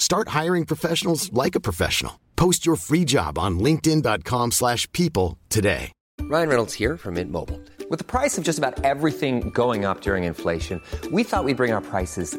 Start hiring professionals like a professional. Post your free job on linkedin.com/people slash people today. Ryan Reynolds here from Mint Mobile. With the price of just about everything going up during inflation, we thought we'd bring our prices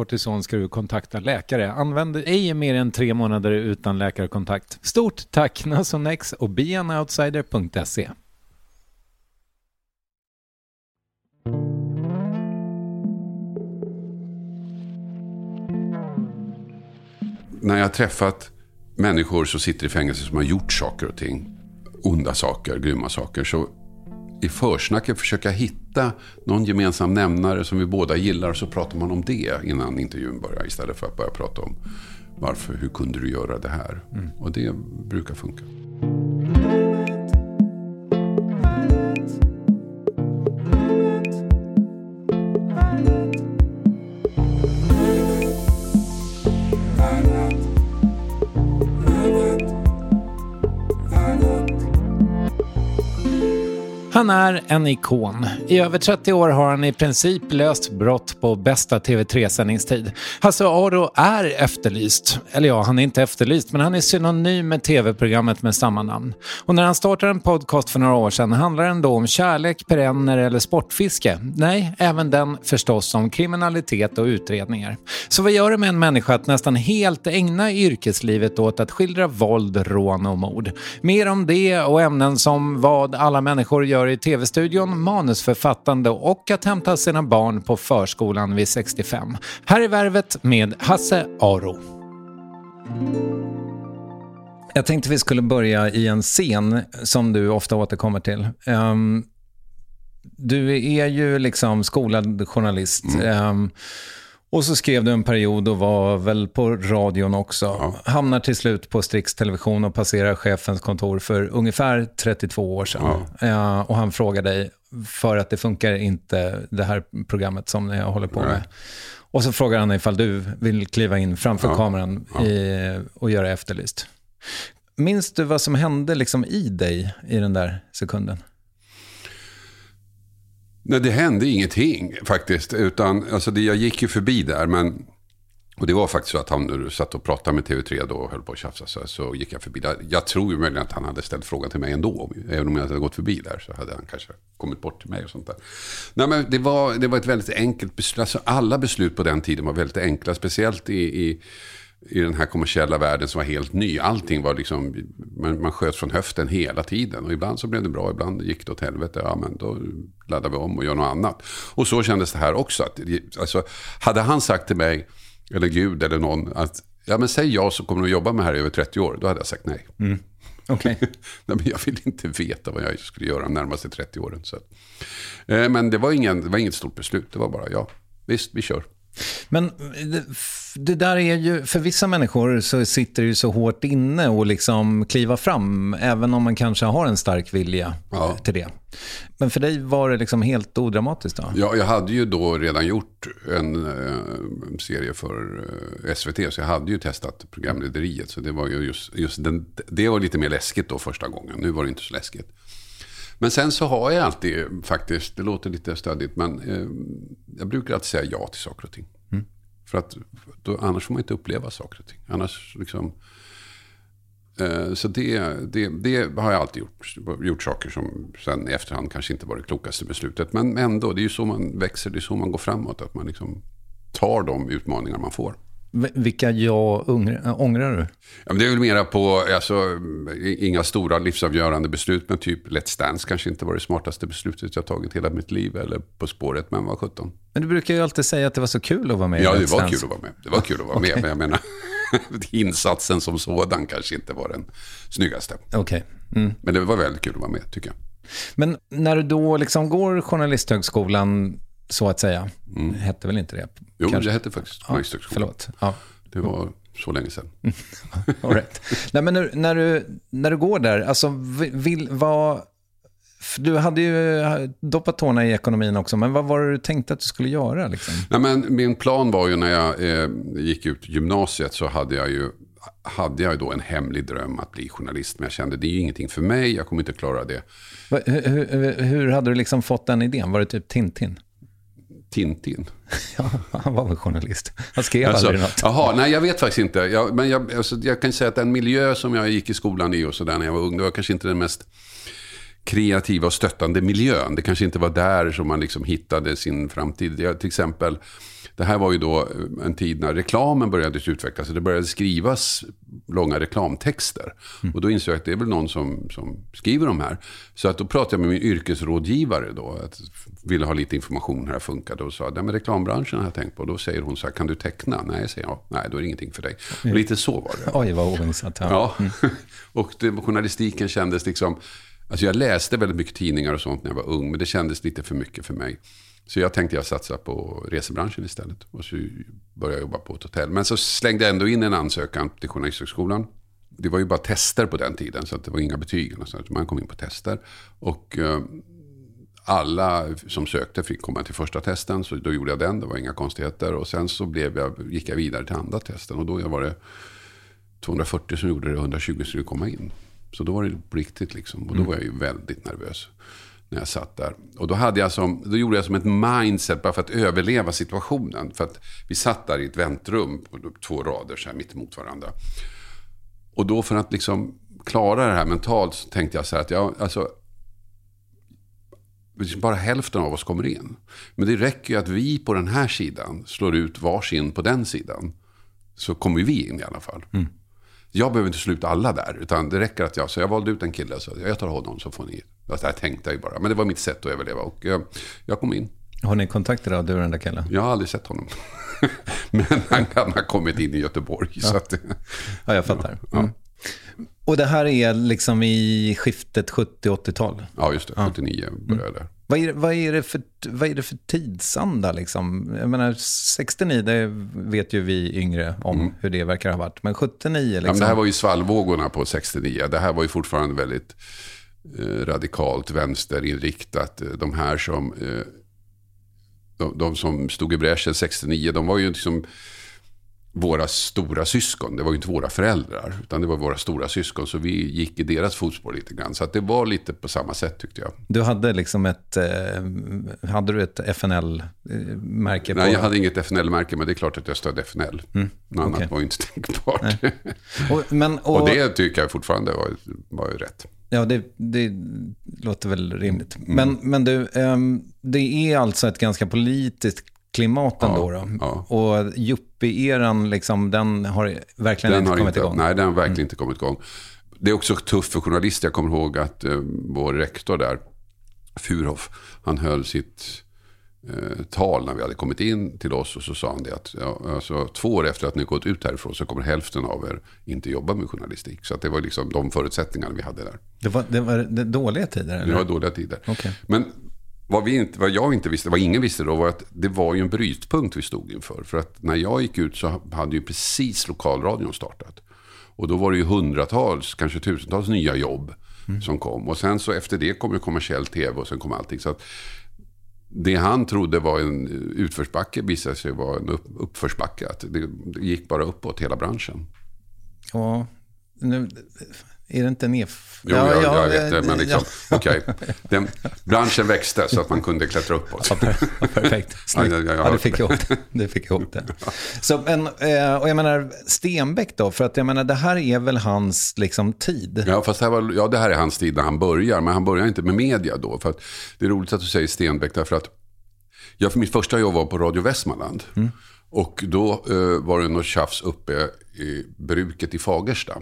kortison ska du kontakta läkare. Använd ej mer än tre månader utan läkarkontakt. Stort tack Nasonex och beanoutsider.se. När jag har träffat människor som sitter i fängelse som har gjort saker och ting, onda saker, grymma saker, så i försnacket försöka hitta någon gemensam nämnare som vi båda gillar och så pratar man om det innan intervjun börjar istället för att börja prata om varför, hur kunde du göra det här? Och det brukar funka. Han är en ikon. I över 30 år har han i princip löst brott på bästa TV3-sändningstid. Hasse Aro är efterlyst. Eller ja, han är inte efterlyst, men han är synonym med TV-programmet med samma namn. Och när han startade en podcast för några år sedan handlar den då om kärlek, perenner eller sportfiske. Nej, även den förstås om kriminalitet och utredningar. Så vad gör det med en människa att nästan helt ägna yrkeslivet åt att skildra våld, rån och mord? Mer om det och ämnen som vad alla människor gör i tv-studion, manusförfattande och att hämta sina barn på förskolan vid 65. Här är Värvet med Hasse Aro. Jag tänkte vi skulle börja i en scen som du ofta återkommer till. Ehm, du är ju liksom skolad journalist. Ehm, och så skrev du en period och var väl på radion också. Hamnar till slut på Strix Television och passerar chefens kontor för ungefär 32 år sedan. Eh, och han frågar dig, för att det funkar inte det här programmet som jag håller på med. Och så frågar han ifall du vill kliva in framför kameran i, och göra Efterlyst. Minns du vad som hände liksom i dig i den där sekunden? Nej, det hände ingenting faktiskt. Utan, alltså det, jag gick ju förbi där, men Och det var faktiskt så att han satt och pratade med TV3 då och höll på att tjafsa. Så, så gick jag förbi där. Jag tror ju möjligen att han hade ställt frågan till mig ändå. Även om jag hade gått förbi där så hade han kanske kommit bort till mig och sånt där. Nej, men det, var, det var ett väldigt enkelt beslut. Alltså, alla beslut på den tiden var väldigt enkla. Speciellt i, i, i den här kommersiella världen som var helt ny. Allting var liksom, man, man sköt från höften hela tiden. Och ibland så blev det bra, ibland gick det åt helvete. Ja, men då laddar vi om och gör något annat. Och så kändes det här också. Att, alltså, hade han sagt till mig eller Gud eller någon, att ja, men säg ja så kommer du att jobba med det här i över 30 år. Då hade jag sagt nej. Mm. Okay. nej men jag vill inte veta vad jag skulle göra de närmaste 30 åren. Så. Eh, men det var, ingen, det var inget stort beslut. Det var bara ja, visst vi kör. Men det, där är ju, för vissa människor så sitter det ju så hårt inne och liksom kliva fram, även om man kanske har en stark vilja ja. till det. Men för dig var det liksom helt odramatiskt då? Ja, jag hade ju då redan gjort en äh, serie för äh, SVT, så jag hade ju testat programlederiet. Så det var ju just, just den, det var lite mer läskigt då första gången. Nu var det inte så läskigt. Men sen så har jag alltid faktiskt, det låter lite stödigt, men eh, jag brukar alltid säga ja till saker och ting. För att då, annars får man inte uppleva saker och ting. Annars liksom... Eh, så det, det, det, har jag alltid gjort. Gjort saker som sen i efterhand kanske inte var det klokaste beslutet. Men ändå, det är ju så man växer, det är så man går framåt. Att man liksom tar de utmaningar man får. Vilka jag ångrar du? Ja, det är väl mera på, alltså, inga stora livsavgörande beslut, men typ Let's Dance kanske inte var det smartaste beslutet jag tagit hela mitt liv, eller På spåret, men var 17. Men du brukar ju alltid säga att det var så kul att vara med Ja, det var kul att vara med. Det var kul att vara okay. med, men jag menar, insatsen som sådan kanske inte var den snyggaste. Okay. Mm. Men det var väldigt kul att vara med, tycker jag. Men när du då liksom går Journalisthögskolan, så att säga. Mm. Hette väl inte det? Jo, Kanske? det hette faktiskt ja, Förlåt. Ja. Det var så länge sedan. All right. Nej, men när, när, du, när du går där, alltså, vill, vad, du hade ju doppat tårna i ekonomin också, men vad var det du tänkte att du skulle göra? Liksom? Nej, men min plan var ju när jag eh, gick ut gymnasiet så hade jag ju hade jag då en hemlig dröm att bli journalist. Men jag kände det är ju ingenting för mig, jag kommer inte klara det. Hur, hur, hur hade du liksom fått den idén? Var det typ Tintin? Tintin. Ja, han var väl journalist. Han skrev alltså, aldrig något. Jaha, nej jag vet faktiskt inte. Jag, men jag, alltså, jag kan säga att den miljö som jag gick i skolan i och sådär när jag var ung, det var kanske inte den mest kreativa och stöttande miljön. Det kanske inte var där som man liksom hittade sin framtid. Jag, till exempel det här var ju då en tid när reklamen började utvecklas. Det började skrivas långa reklamtexter. Mm. Och då insåg jag att det är väl någon som, som skriver de här. Så att då pratade jag med min yrkesrådgivare då. Att ville ha lite information hur det funkade. Och sa, nej men reklambranschen har jag tänkt på. Då säger hon så här, kan du teckna? Nej, säger jag. Nej, då är det ingenting för dig. Och lite så var det. Oj, vad oinsatt. Ja. Mm. och det, journalistiken kändes liksom... Alltså jag läste väldigt mycket tidningar och sånt när jag var ung. Men det kändes lite för mycket för mig. Så jag tänkte jag satsa på resebranschen istället. Och så började jag jobba på ett hotell. Men så slängde jag ändå in en ansökan till Journalisthögskolan. Det var ju bara tester på den tiden, så det var inga betyg. Man kom in på tester. Och eh, alla som sökte fick komma till första testen. Så då gjorde jag den, det var inga konstigheter. Och sen så blev jag, gick jag vidare till andra testen. Och då var det 240 som gjorde det, 120 skulle komma in. Så då var det på riktigt liksom. Och då mm. var jag ju väldigt nervös när jag satt där. Och då, hade jag som, då gjorde jag som ett mindset bara för att överleva situationen. För att vi satt där i ett väntrum två rader så här mitt emot varandra. Och då för att liksom klara det här mentalt så tänkte jag så här att jag, alltså, bara hälften av oss kommer in. Men det räcker ju att vi på den här sidan slår ut varsin på den sidan. Så kommer vi in i alla fall. Mm. Jag behöver inte sluta alla där, utan det räcker att jag, så jag valde ut en kille, så jag tar honom så får ni. Det här tänkte jag ju bara, men det var mitt sätt att överleva och jag, jag kom in. Har ni kontakter då, du och den där killen? Jag har aldrig sett honom. men han kan ha kommit in i Göteborg. Ja, så att, ja jag fattar. Mm. Och det här är liksom i skiftet 70-80-tal? Ja, just det. 79 började jag där. Vad är, vad, är det för, vad är det för tidsanda? Liksom? Jag menar, 69, det vet ju vi yngre om mm. hur det verkar ha varit. Men 79? Liksom... Ja, men det här var ju svallvågorna på 69. Det här var ju fortfarande väldigt eh, radikalt vänsterinriktat. De här som, eh, de, de, som stod i bräschen 69, de var ju liksom våra stora syskon. Det var ju inte våra föräldrar, utan det var våra stora syskon. Så vi gick i deras fotspår lite grann. Så det var lite på samma sätt tyckte jag. Du hade liksom ett, eh, hade du ett FNL-märke? Nej, jag hade inget FNL-märke, men det är klart att jag stödde FNL. Mm. Något okay. annat var ju inte tänkbart. och, men, och... och, det tycker jag fortfarande var, var ju rätt. Ja, det, det låter väl rimligt. Mm. Men, men du, um, det är alltså ett ganska politiskt klimat ändå. Ja, ja. Och yuppie-eran, liksom, den har verkligen den inte har kommit inte, igång. Nej, den har verkligen mm. inte kommit igång. Det är också tufft för journalister. Jag kommer ihåg att uh, vår rektor där, Furhoff, han höll sitt uh, tal när vi hade kommit in till oss. Och så sa han det att ja, alltså, två år efter att ni gått ut härifrån så kommer hälften av er inte jobba med journalistik. Så det var liksom de förutsättningarna vi hade där. Det var, det var dåliga tider? Eller? Det var dåliga tider. Okay. Men vad, vi inte, vad jag inte visste, vad ingen visste då, var att det var ju en brytpunkt vi stod inför. För att när jag gick ut så hade ju precis lokalradion startat. Och då var det ju hundratals, kanske tusentals nya jobb mm. som kom. Och sen så efter det kom ju kommersiell tv och sen kom allting. Så att det han trodde var en utförsbacke visade sig vara en upp, uppförsbacke. Att det, det gick bara uppåt hela branschen. Ja, nu, är det inte nedf... Jo, ja, jag, ja, jag vet det, men liksom, ja. okej. Okay. branschen växte så att man kunde klättra uppåt. Ja, per, perfekt, snyggt. Ja, ja, du fick ihop det. Du fick ihop det. Så, men, eh, och jag menar, Stenbeck då, för att jag menar, det här är väl hans liksom, tid? Ja, fast det här, var, ja, det här är hans tid när han börjar, men han börjar inte med media då. För att det är roligt att du säger Stenbeck, därför att jag, för mitt första jobb var på Radio Västmanland. Mm. Och då eh, var det något tjafs uppe i bruket i Fagersta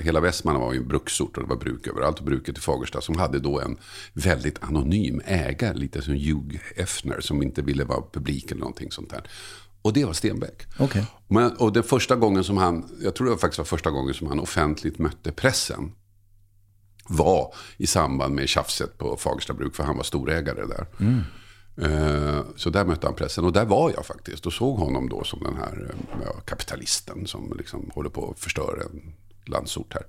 hela Västmanland var ju en bruksort och det var bruk överallt. Och bruket i Fagersta som hade då en väldigt anonym ägare, lite som Hugh Hefner, som inte ville vara publik eller någonting sånt där. Och det var Stenbeck. Okay. Men, och den första gången som han, jag tror det faktiskt var första gången som han offentligt mötte pressen. Var i samband med tjafset på Fagersta bruk, för han var storägare där. Mm. Uh, så där mötte han pressen. Och där var jag faktiskt. Och såg honom då som den här uh, kapitalisten som liksom håller på att förstöra en landsort här.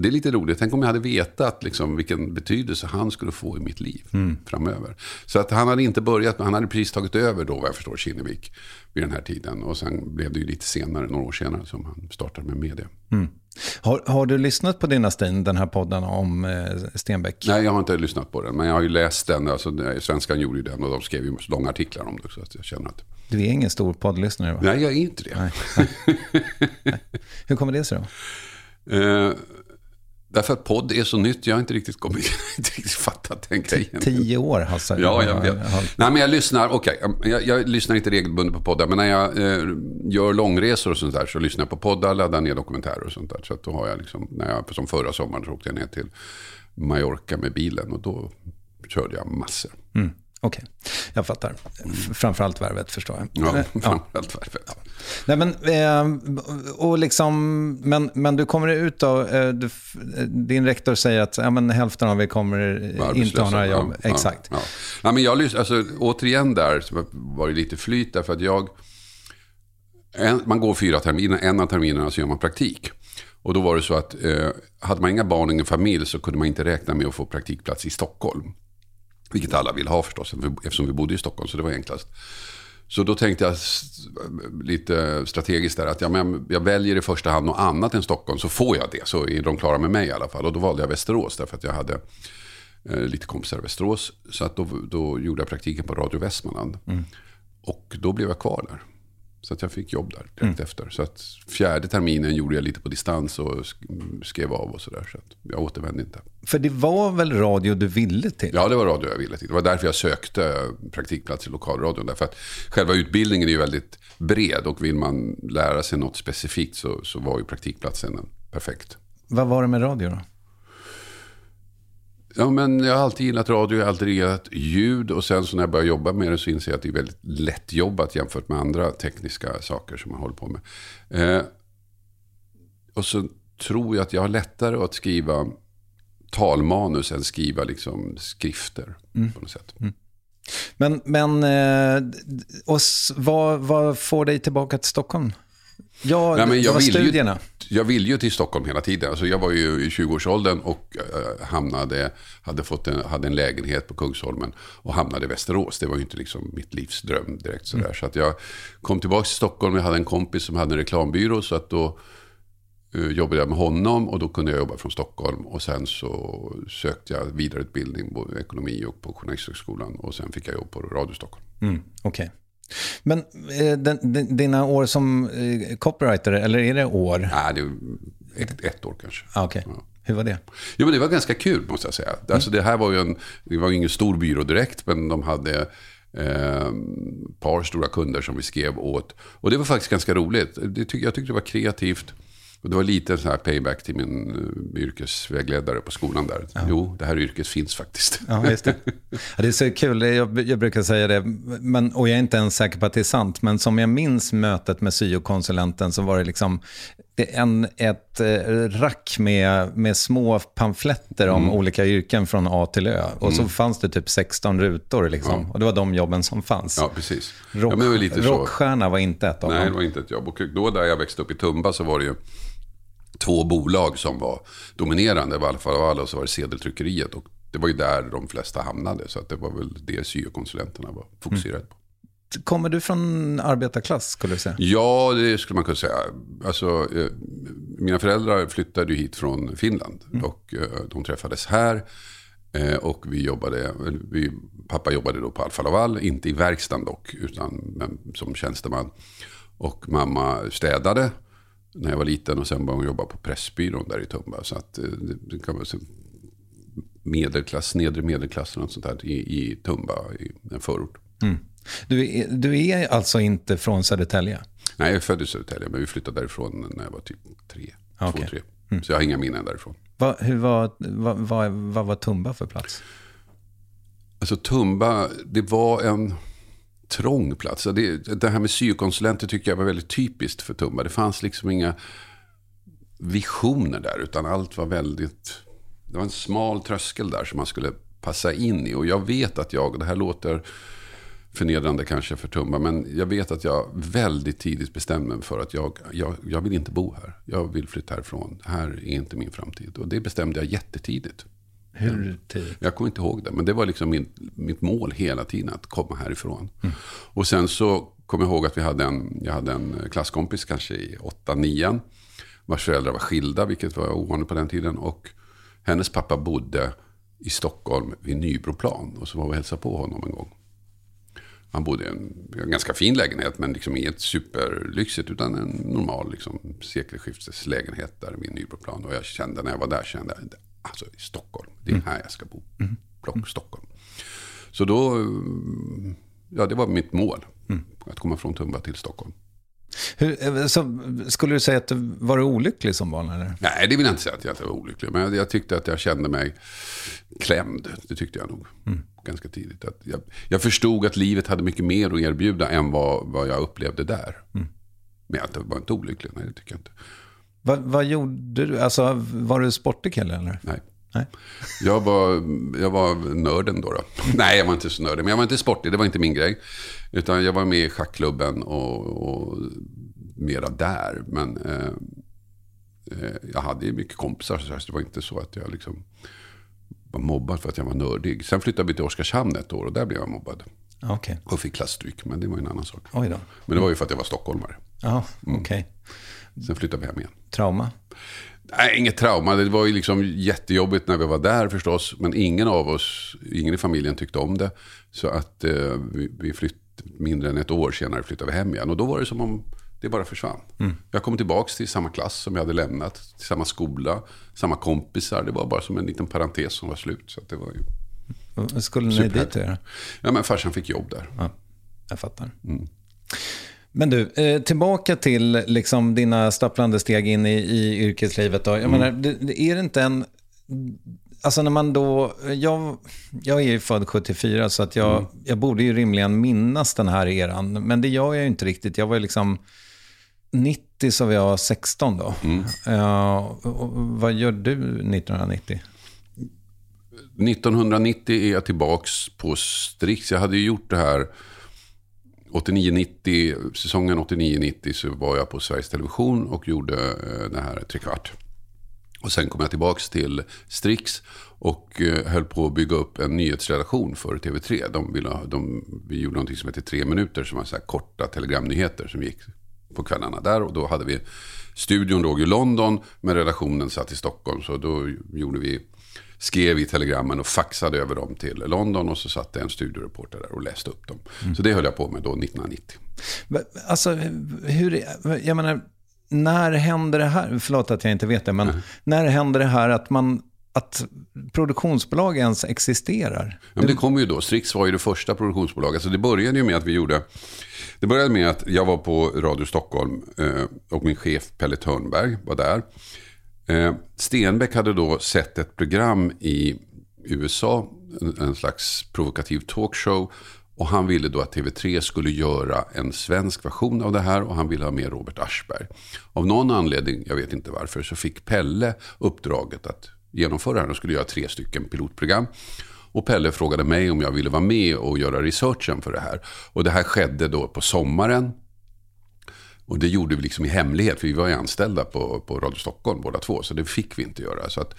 Det är lite roligt. Tänk om jag hade vetat liksom, vilken betydelse han skulle få i mitt liv mm. framöver. Så att han hade inte börjat, men han hade precis tagit över då, vad jag förstår, Kinnevik vid den här tiden. Och sen blev det ju lite senare, några år senare, som han startade med media. Mm. Har, har, du lyssnat på Dynastin, den här podden om eh, Stenbeck? Nej, jag har inte lyssnat på den. Men jag har ju läst den. Alltså, Svenskan gjorde ju den och de skrev ju långa artiklar om det. Så att jag känner att... Du är ingen stor poddlyssnare va? Nej, jag är inte det. Nej. Nej. Hur kommer det sig då? Eh, därför att podd är så nytt. Jag har inte riktigt, kommit, inte riktigt fattat den grejen. Tio år Hasse. Ja, jag vet. Nej, men jag lyssnar, okej, okay, jag, jag, lyssnar inte regelbundet på poddar. Men när jag eh, gör långresor och sånt där så lyssnar jag på poddar, laddar ner dokumentärer och sånt där. Så att då har jag liksom, när jag, som förra sommaren så åkte jag ner till Mallorca med bilen och då körde jag massor. Mm. Okej, okay. jag fattar. Framförallt värvet förstår jag. Ja, eh, framförallt värvet. Ja. Nej, men, eh, och liksom, men, men du kommer ut då, eh, du, din rektor säger att ja, men hälften av er kommer inte ha några jobb. Ja, Exakt. Ja, ja. men jag alltså, återigen där var det lite flyt därför att jag, en, man går fyra terminer, en av terminerna så gör man praktik. Och då var det så att eh, hade man inga barn och ingen familj så kunde man inte räkna med att få praktikplats i Stockholm. Vilket alla vill ha förstås, eftersom vi bodde i Stockholm, så det var enklast. Så då tänkte jag lite strategiskt där att ja, men jag väljer i första hand något annat än Stockholm så får jag det. Så är de klara med mig i alla fall. Och då valde jag Västerås därför att jag hade eh, lite kompisar i Västerås. Så att då, då gjorde jag praktiken på Radio Västmanland. Mm. Och då blev jag kvar där. Så att jag fick jobb där direkt mm. efter. Så att fjärde terminen gjorde jag lite på distans och skrev av och sådär. Så att jag återvände inte. För det var väl radio du ville till? Ja, det var radio jag ville till. Det var därför jag sökte praktikplats i lokalradion. Därför att själva utbildningen är ju väldigt bred. Och vill man lära sig något specifikt så, så var ju praktikplatsen perfekt. Vad var det med radio då? Ja, men jag har alltid gillat radio, jag har alltid gillat ljud. Och sen så när jag började jobba med det så inser jag att det är väldigt lätt jobbat jämfört med andra tekniska saker som man håller på med. Eh, och så tror jag att jag har lättare att skriva talmanus än skriva liksom skrifter. Mm. på något sätt. Mm. Men, men eh, och vad, vad får dig tillbaka till Stockholm? Ja, Nej, men jag var studierna? Jag ville ju till Stockholm hela tiden. Alltså jag var ju i 20-årsåldern och eh, hamnade, hade, fått en, hade en lägenhet på Kungsholmen och hamnade i Västerås. Det var ju inte liksom mitt livs dröm direkt sådär. Mm. Så att jag kom tillbaka till Stockholm. Jag hade en kompis som hade en reklambyrå. Så att då uh, jobbade jag med honom och då kunde jag jobba från Stockholm. Och sen så sökte jag vidareutbildning både ekonomi och på Journalisthögskolan. Och sen fick jag jobb på Radio Stockholm. Mm, Okej. Okay. Men eh, dina år som eh, copywriter, eller är det år? Nej, det är ett, ett år kanske. Ah, okay. ja. Hur var det? Jo, men det var ganska kul måste jag säga. Mm. Alltså, det här var ju en, det var ingen stor byrå direkt, men de hade eh, par stora kunder som vi skrev åt. Och det var faktiskt ganska roligt. Det tyck, jag tyckte det var kreativt. Och det var lite så här payback till min uh, yrkesvägledare på skolan där. Ja. Jo, det här yrket finns faktiskt. Ja, just det. Ja, det är så kul, jag, jag, brukar säga det, men, och jag är inte ens säker på att det är sant, men som jag minns mötet med syokonsulenten så var det liksom en, ett eh, rack med, med små pamfletter om mm. olika yrken från A till Ö. Och så mm. fanns det typ 16 rutor liksom. Ja. Och det var de jobben som fanns. Ja, precis. Rock, ja, det var rockstjärna så. var inte ett av Nej, dem. Nej, det var inte ett jobb. Och då där jag växte upp i Tumba så var det ju två bolag som var dominerande. Var Alfa Laval och så var det Sedeltryckeriet. Och det var ju där de flesta hamnade. Så att det var väl det syokonsulenterna var fokuserade på. Kommer du från arbetarklass skulle du säga? Ja, det skulle man kunna säga. Alltså, eh, mina föräldrar flyttade hit från Finland. Mm. Och eh, de träffades här. Eh, och vi jobbade, vi, pappa jobbade då på Alfa Laval, inte i verkstaden dock, utan men, som tjänsteman. Och mamma städade när jag var liten och sen började hon jobba på Pressbyrån där i Tumba. Så att det, det kan vara medelklass, nedre medelklassen och sånt där i, i Tumba, i en förort. Mm. Du, är, du är alltså inte från Södertälje? Nej, jag är född i Södertälje, men vi flyttade därifrån när jag var typ tre. Okay. Två, tre. Mm. Så jag har inga minnen därifrån. Va, hur var, va, va, vad var Tumba för plats? Alltså Tumba, det var en trång plats. Det, det här med syokonsulenter tycker jag var väldigt typiskt för Tumba. Det fanns liksom inga visioner där, utan allt var väldigt... Det var en smal tröskel där som man skulle passa in i. Och jag vet att jag, och det här låter förnedrande kanske för Tumba, men jag vet att jag väldigt tidigt bestämde mig för att jag, jag, jag vill inte bo här. Jag vill flytta härifrån. Det här är inte min framtid. Och det bestämde jag jättetidigt. Hur tidigt? Jag kommer inte ihåg det, men det var liksom min, mitt mål hela tiden, att komma härifrån. Mm. Och sen så kommer jag ihåg att vi hade en, jag hade en klasskompis, kanske i 8-9, vars föräldrar var skilda, vilket var ovanligt på den tiden. Och hennes pappa bodde i Stockholm vid Nybroplan. Och så var vi och hälsade på honom en gång. Han bodde i en, en ganska fin lägenhet, men liksom inget superlyxigt, utan en normal liksom, sekelskifteslägenhet där vid Nybroplan. Och jag kände, när jag var där, kände jag, alltså i Stockholm, det är mm. här jag ska bo. Mm. Block mm. Stockholm. Så då, ja det var mitt mål. Mm. Att komma från Tumba till Stockholm. Hur, eh, så, skulle du säga att du var olycklig som barn? Eller? Nej, det vill jag inte säga att jag inte var olycklig. Men jag, jag, tyckte att jag kände mig klämd. Det tyckte jag nog. Mm. Ganska tidigt. Att jag, jag, förstod att livet hade mycket mer att erbjuda än vad, vad jag upplevde där. Mm. Men jag var inte olycklig, nej det tycker jag inte. Vad, vad gjorde du? Alltså, var du sportig kille eller? Nej. Nej. Jag, var, jag var nörden då, då. Nej, jag var inte så nördig. Men jag var inte sportig, det var inte min grej. Utan jag var med i schackklubben och, och mera där. Men eh, eh jag hade ju mycket kompisar, så det var inte så att jag liksom var mobbad för att jag var nördig. Sen flyttade vi till Oskarshamn ett år och där blev jag mobbad. Okay. Och fick klassstryk, men det var en annan sak. Oj då. Men det var ju för att jag var stockholmare. Ja, mm. okej. Okay. Sen flyttade vi hem igen. Trauma? Nej, inget trauma. Det var ju liksom jättejobbigt när vi var där förstås. Men ingen av oss, ingen i familjen tyckte om det. Så att eh, vi, vi flyttade, mindre än ett år senare flyttade vi hem igen. Och då var det som om det bara försvann. Mm. Jag kom tillbaka till samma klass som jag hade lämnat. Till samma skola, samma kompisar. Det var bara som en liten parentes som var slut. Så det var ju skulle ni dit? Ja, men farsan fick jobb där. Ja, jag fattar. Mm. Men du, eh, tillbaka till liksom dina stapplande steg in i, i yrkeslivet. Då. Jag mm. menar, det, är det inte en... Alltså när man då... Jag, jag är ju född 74 så att jag, mm. jag borde ju rimligen minnas den här eran. Men det gör jag ju inte riktigt. Jag var ju liksom 90 så var jag 16 då. Mm. Uh, vad gör du 1990? 1990 är jag tillbaka på Strix. Jag hade ju gjort det här 89-90, säsongen 89-90 så var jag på Sveriges Television och gjorde eh, det här trekvart. Och sen kom jag tillbaka till Strix och eh, höll på att bygga upp en nyhetsredaktion för TV3. De ville, de, vi gjorde någonting som heter Tre minuter, som var så här korta telegramnyheter som gick på kvällarna där. Och då hade vi, studion låg i London, men redaktionen satt i Stockholm. Så då gjorde vi, skrev i telegrammen och faxade över dem till London. Och så satt det en studioreporter där och läste upp dem. Så det höll jag på med då 1990. Va- Alltså, hur, jag menar, när händer det här? Förlåt att jag inte vet det, men när händer det här att man att produktionsbolag ens existerar? Ja, men det kom ju då. Strix var ju det första produktionsbolaget. Så det började ju med att vi gjorde... Det började med att jag var på Radio Stockholm eh, och min chef Pelle Törnberg var där. Eh, Stenbeck hade då sett ett program i USA, en, en slags provokativ talkshow. Och han ville då att TV3 skulle göra en svensk version av det här och han ville ha med Robert Aschberg. Av någon anledning, jag vet inte varför, så fick Pelle uppdraget att genomföra det här. De skulle göra tre stycken pilotprogram. Och Pelle frågade mig om jag ville vara med och göra researchen för det här. Och det här skedde då på sommaren. Och det gjorde vi liksom i hemlighet, för vi var ju anställda på, på Radio Stockholm båda två. Så det fick vi inte göra. Så att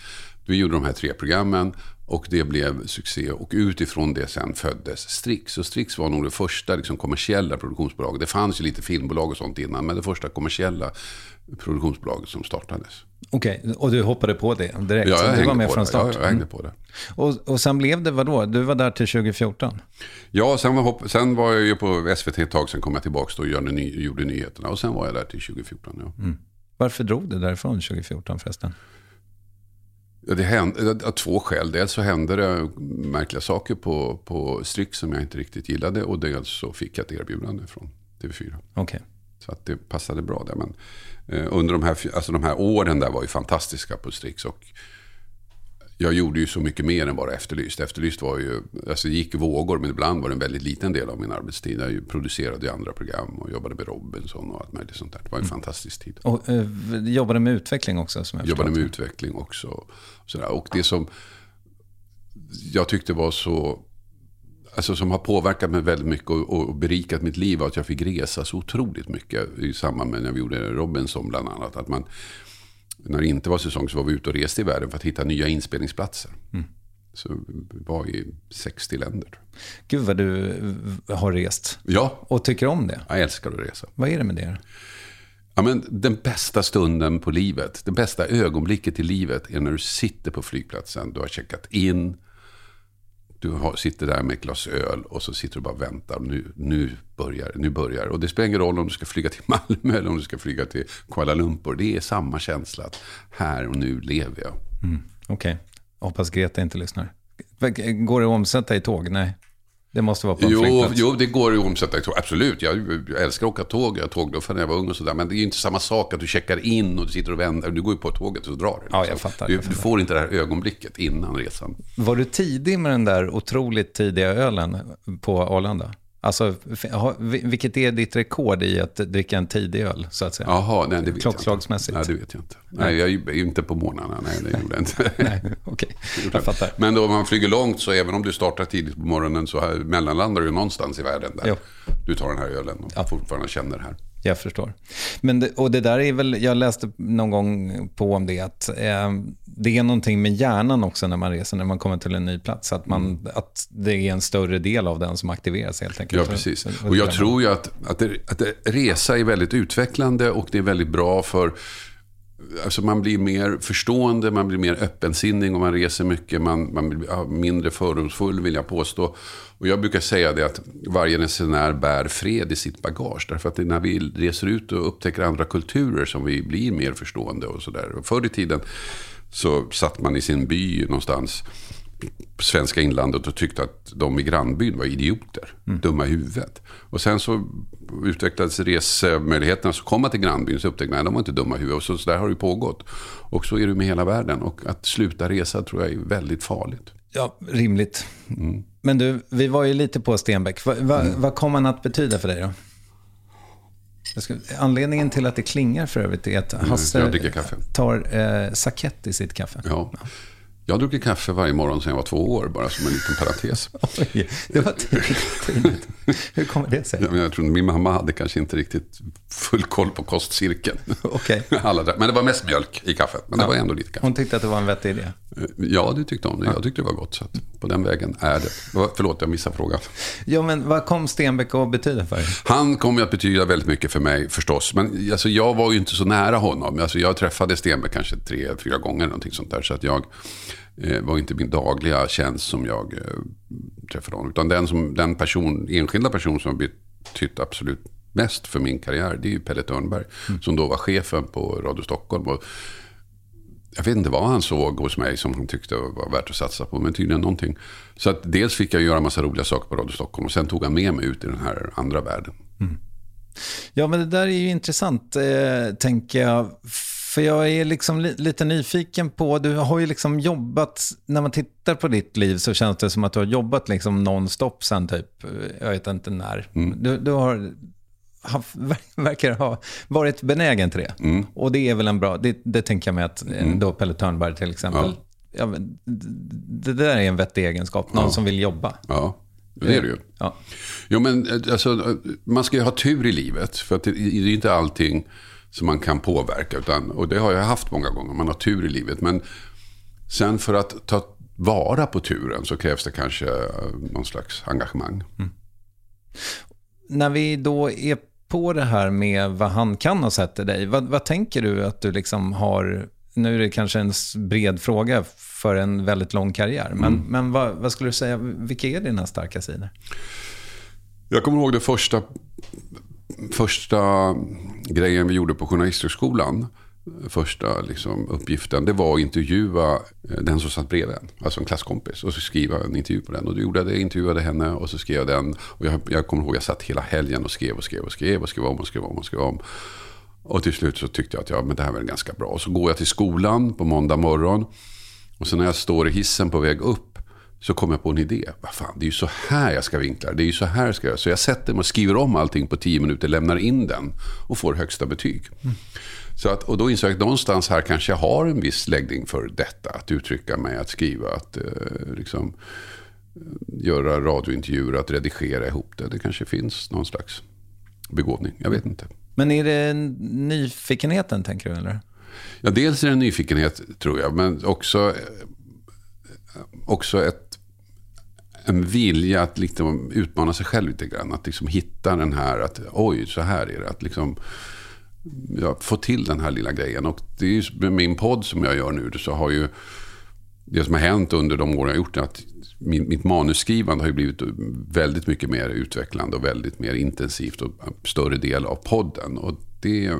vi gjorde de här tre programmen och det blev succé. Och utifrån det sen föddes Strix. Och Strix var nog det första liksom, kommersiella produktionsbolaget. Det fanns ju lite filmbolag och sånt innan, men det första kommersiella produktionsbolaget som startades. Okej, och du hoppade på det direkt? Ja, jag du var med från start? Ja, jag hängde på det. Och, och sen blev det vadå? Du var där till 2014? Ja, sen var, sen var jag ju på SVT ett tag, sen kom jag tillbaka och gjorde, ny, gjorde nyheterna. Och sen var jag där till 2014. Ja. Varför drog du därifrån 2014 förresten? Ja, det hände, av två skäl. Dels så hände det märkliga saker på, på Strix som jag inte riktigt gillade. Och dels så fick jag ett erbjudande från TV4. Okej. Så att det passade bra där. Men under de här, alltså de här åren där var ju fantastiska på Strix. Och jag gjorde ju så mycket mer än bara Efterlyst. Efterlyst var ju, alltså det gick vågor, men ibland var det en väldigt liten del av min arbetstid. Jag producerade ju andra program och jobbade med Robinson och allt möjligt sånt där. Det var en fantastisk tid. Och eh, jobbade med utveckling också? Som jag jobbade med utveckling också. Sådär. och det som jag tyckte var så... Alltså som har påverkat mig väldigt mycket och, och berikat mitt liv var att jag fick resa så otroligt mycket i samband med när vi gjorde Robinson bland annat. Att man, när det inte var säsong så var vi ute och reste i världen för att hitta nya inspelningsplatser. Så vi var i 60 länder. Gud vad du har rest. Ja, Och tycker om det. jag älskar att resa. Vad är det med det? Ja, men den bästa stunden på livet, det bästa ögonblicket i livet är när du sitter på flygplatsen, du har checkat in, du har, sitter där med ett glas öl och så sitter du bara och väntar. Nu, nu börjar nu börjar Och det spelar ingen roll om du ska flyga till Malmö eller om du ska flyga till Kuala Lumpur. Det är samma känsla att här och nu lever jag. Mm, okej. Hoppas Greta inte lyssnar. Går det att omsätta i tåg? Nej. Det måste vara på en Jo, flygplats. jo, det går ju att omsätta tåg. Absolut, jag, jag älskar att åka tåg. Jag tågluffade när jag var ung och sådär. Men det är ju inte samma sak att du checkar in och du sitter och väntar. Du går ju på tåget och så drar du. Ja, jag liksom. fattar, Du, jag du fattar. får inte det här ögonblicket innan resan. Var du tidig med den där otroligt tidiga ölen på Arlanda? Alltså, vilket är ditt rekord i att dricka en tidig öl, så att säga? Jaha, nej det vet Klockslagsmässigt. jag inte. Nej, det vet jag inte. Nej, jag är inte på morgnarna. Nej, det gjorde jag inte. Nej, okej. Jag fattar. Men då om man flyger långt så även om du startar tidigt på morgonen så här, mellanlandar du någonstans i världen där. Jo. Du tar den här ölen och fortfarande känner det här. Jag förstår. Men det, och det där är väl, jag läste någon gång på om det, att eh, det är någonting med hjärnan också när man reser, när man kommer till en ny plats. Att, man, att det är en större del av den som aktiveras helt enkelt. Ja, precis. Och jag tror ju att, att, det, att det, resa är väldigt utvecklande och det är väldigt bra för Alltså man blir mer förstående, man blir mer öppensinnig om man reser mycket. Man, man blir mindre fördomsfull vill jag påstå. Och jag brukar säga det att varje resenär bär fred i sitt bagage. Därför att det är när vi reser ut och upptäcker andra kulturer som vi blir mer förstående och sådär. Förr i tiden så satt man i sin by någonstans svenska inlandet och tyckte att de i grannbyn var idioter, dumma i huvudet. Och sen så utvecklades resemöjligheterna, så kom man till grannbyn så upptäckte man att de var inte dumma i huvudet. Och så, så där har det pågått. Och så är det med hela världen. Och att sluta resa tror jag är väldigt farligt. Ja, rimligt. Mm. Men du, vi var ju lite på Stenbeck. Va, va, Vad kommer han att betyda för dig då? Ska, anledningen till att det klingar för övrigt är att Hasse dricker kaffe. tar eh, sakett i sitt kaffe. Ja. Jag har druckit kaffe varje morgon sedan jag var två år, bara som en liten parentes. Oj, det var tidigt. Hur kommer det sig? Ja, men jag tror min mamma hade kanske inte riktigt full koll på kostcirkeln. Alla drack- men det var mest mjölk i kaffet, men det var ändå lite kaffe. Hon tyckte att det var en vettig idé. Ja, det tyckte hon. Jag tyckte det var gott, så på den vägen är det. Förlåt, jag missade frågan. Ja, men vad kom Stenbeck att betyda för dig? Han kom ju att betyda väldigt mycket för mig förstås. Men alltså, jag var ju inte så nära honom. Alltså, jag träffade Stenbeck kanske tre, fyra gånger. Någonting sånt där, så att jag eh, var inte min dagliga tjänst som jag eh, träffade honom. Utan den, som, den person, enskilda person som har betytt absolut mest för min karriär. Det är ju Pelle Törnberg. Som då var chefen på Radio Stockholm. Och jag vet inte vad han såg hos mig som han tyckte var värt att satsa på. Men tydligen någonting. Så att dels fick jag göra massa roliga saker på Radio Stockholm. Och sen tog han med mig ut i den här andra världen. Ja, men det där är ju intressant, eh, tänker jag. För jag är liksom li- lite nyfiken på, du har ju liksom jobbat, när man tittar på ditt liv så känns det som att du har jobbat liksom nonstop sen typ, jag vet inte när. Du, du har, haft, verkar ha varit benägen till det. Och det är väl en bra, det, det tänker jag mig att eh, då Pelle Törnberg till exempel, ja. men det där är en vettig egenskap, någon som vill jobba. Ja, det är det ju. Ja. Jo, men eh, alltså, eh, man ska ju ha tur i livet. För att det, det är inte allting som man kan påverka. Utan, och det har jag haft många gånger. Man har tur i livet. Men sen för att ta vara på turen så krävs det kanske eh, någon slags engagemang. när vi då är på det här med vad han kan ha sett i dig, vad, vad tänker du att du liksom har, nu är det kanske en bred fråga för en väldigt lång karriär, men, men vad, vad skulle du säga, vilka är dina starka sidor? Jag kommer ihåg det första, första grejen vi gjorde på Journalisthögskolan. Första liksom, uppgiften, det var att intervjua eh, den som satt bredvid en. Alltså en klasskompis. Och så skriva en intervju på den. Och då gjorde jag det, intervjuade henne och så skrev jag den. Och jag, jag kommer ihåg att jag satt hela helgen och skrev och skrev och skrev och skrev om och skrev om och skrev om. Och till slut så tyckte jag att ja, men det här var ganska bra. Och så går jag till skolan på måndag morgon. Och så när jag står i hissen på väg upp så kommer jag på en idé. Vad fan, det är ju så här jag ska vinkla det. Är ju så här jag ska göra. Så jag sätter mig och skriver om allting på tio minuter, lämnar in den och får högsta betyg. Så att, och då insåg jag att någonstans här kanske jag har en viss läggning för detta. Att uttrycka mig, att skriva, att eh, liksom, eh, göra radiointervjuer, att redigera ihop det. Det kanske finns någon slags begåvning. Jag vet inte. Men är det nyfikenheten, tänker du? Eller? Ja, dels är det en nyfikenhet tror jag, men också, eh, också ett, en vilja att liksom utmana sig själv lite grann. Att liksom hitta den här, att oj, så här är det. Att liksom, ja, få till den här lilla grejen. Och det är ju med min podd som jag gör nu, så har ju det som har hänt under de år jag har gjort det, att min, mitt manusskrivande har ju blivit väldigt mycket mer utvecklande och väldigt mer intensivt och större del av podden. Och det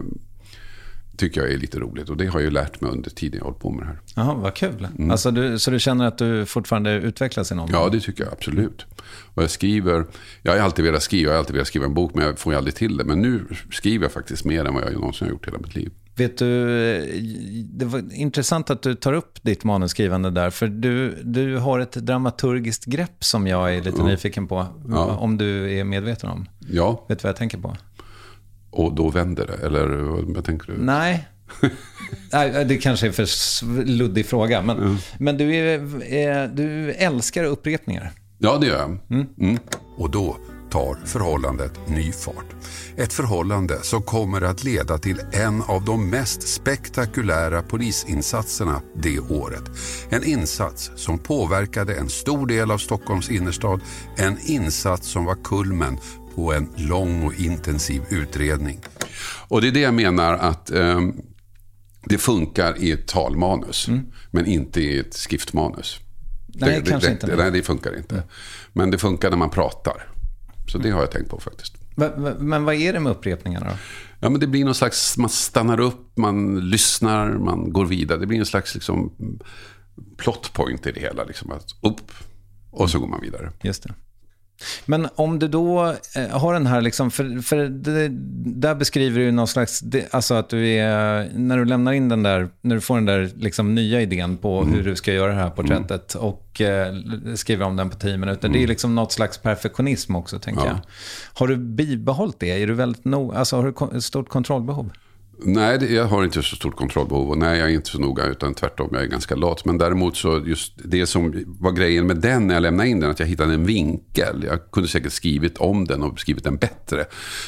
tycker jag är lite roligt och det har jag lärt mig under tiden jag hållit på med det här. Jaha, vad kul. Alltså, du, så du känner att du fortfarande utvecklas i någon Ja, det tycker jag absolut. Och jag skriver, jag har alltid velat skriva, jag har alltid velat skriva en bok men jag får ju aldrig till det. Men nu skriver jag faktiskt mer än vad jag någonsin har gjort hela mitt liv. Vet du, det var intressant att du tar upp ditt manusskrivande där, för du, du har ett dramaturgiskt grepp som jag är lite nyfiken på, Ja. om du är medveten om. Ja, Vet du vad jag tänker på? Och då vänder det. Eller vad tänker du? Nej. Nej, det kanske är för s- luddig fråga, men, men du, är, du älskar upprepningar. Ja, det gör jag. Mm. Och då tar förhållandet ny fart. Ett förhållande som kommer att leda till en av de mest spektakulära polisinsatserna det året. En insats som påverkade en stor del av Stockholms innerstad. En insats som var kulmen på en lång och intensiv utredning. Och det är det jag menar att ehm, det funkar i ett talmanus. Men inte i ett skriftmanus. Nej, det, kanske det, inte. Det, nej, det funkar inte. Men det funkar när man pratar. Så det har jag tänkt på faktiskt. Men vad är det med upprepningarna då? Ja, men det blir någon slags, man stannar upp, man lyssnar, man går vidare. Det blir en slags liksom, plot point i det hela. Liksom, att upp och så går man vidare. Just det. Men om du då eh, har den här, liksom, för, för det, där beskriver du någon slags, det, alltså att du är, när du lämnar in den där, när du får den där liksom nya idén på hur du ska göra det här porträttet och eh, skriver om den på tio minuter, det är liksom något slags perfektionism också, tänker Ja. jag. Har du bibehållit det? Är du väldigt no, alltså har du ett stort kontrollbehov? Nej, jag har inte så stort kontrollbehov. Och nej, jag är inte så noga. Utan tvärtom, jag är ganska lat. Men däremot så just det som var grejen med den när jag lämnade in den. Att jag hittade en vinkel. Jag kunde säkert skrivit om den och skrivit den bättre.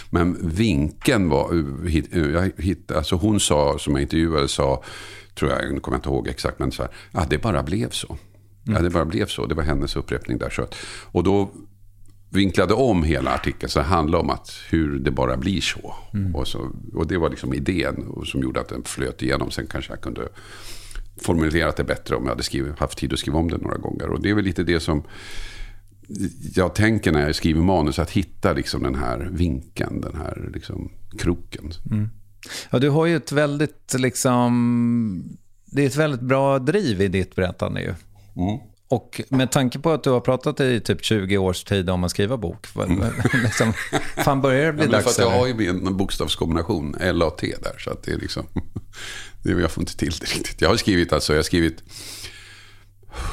Men vinkeln var... Jag hittade, alltså hon sa, som jag intervjuade, sa... Tror jag, nu kommer jag inte ihåg exakt. Men så här, ah, det bara blev så. Mm. Ja, det bara blev så. Det var hennes upprepning där. Så och då vinklade om hela artikeln så det handlade om att hur det bara blir så. Mm. Och, så och det var liksom idén som gjorde att den flöt igenom. Sen kanske jag kunde formulerat det bättre om jag hade skrivit, haft tid att skriva om det några gånger. Och det är väl lite det som jag tänker när jag skriver manus. Att hitta liksom den här vinkeln, den här liksom kroken. Mm. Ja, du har ju ett väldigt, liksom, det är ett väldigt bra driv i ditt berättande ju. Mm. Och med tanke på att du har pratat i typ 20 års tid om att skriva bok, mm. liksom, fan börjar det bli ja, dags? För att jag har ju en bokstavskombination, L och T där, så att det är liksom, det, jag får inte till det riktigt. Jag har skrivit, alltså, jag har skrivit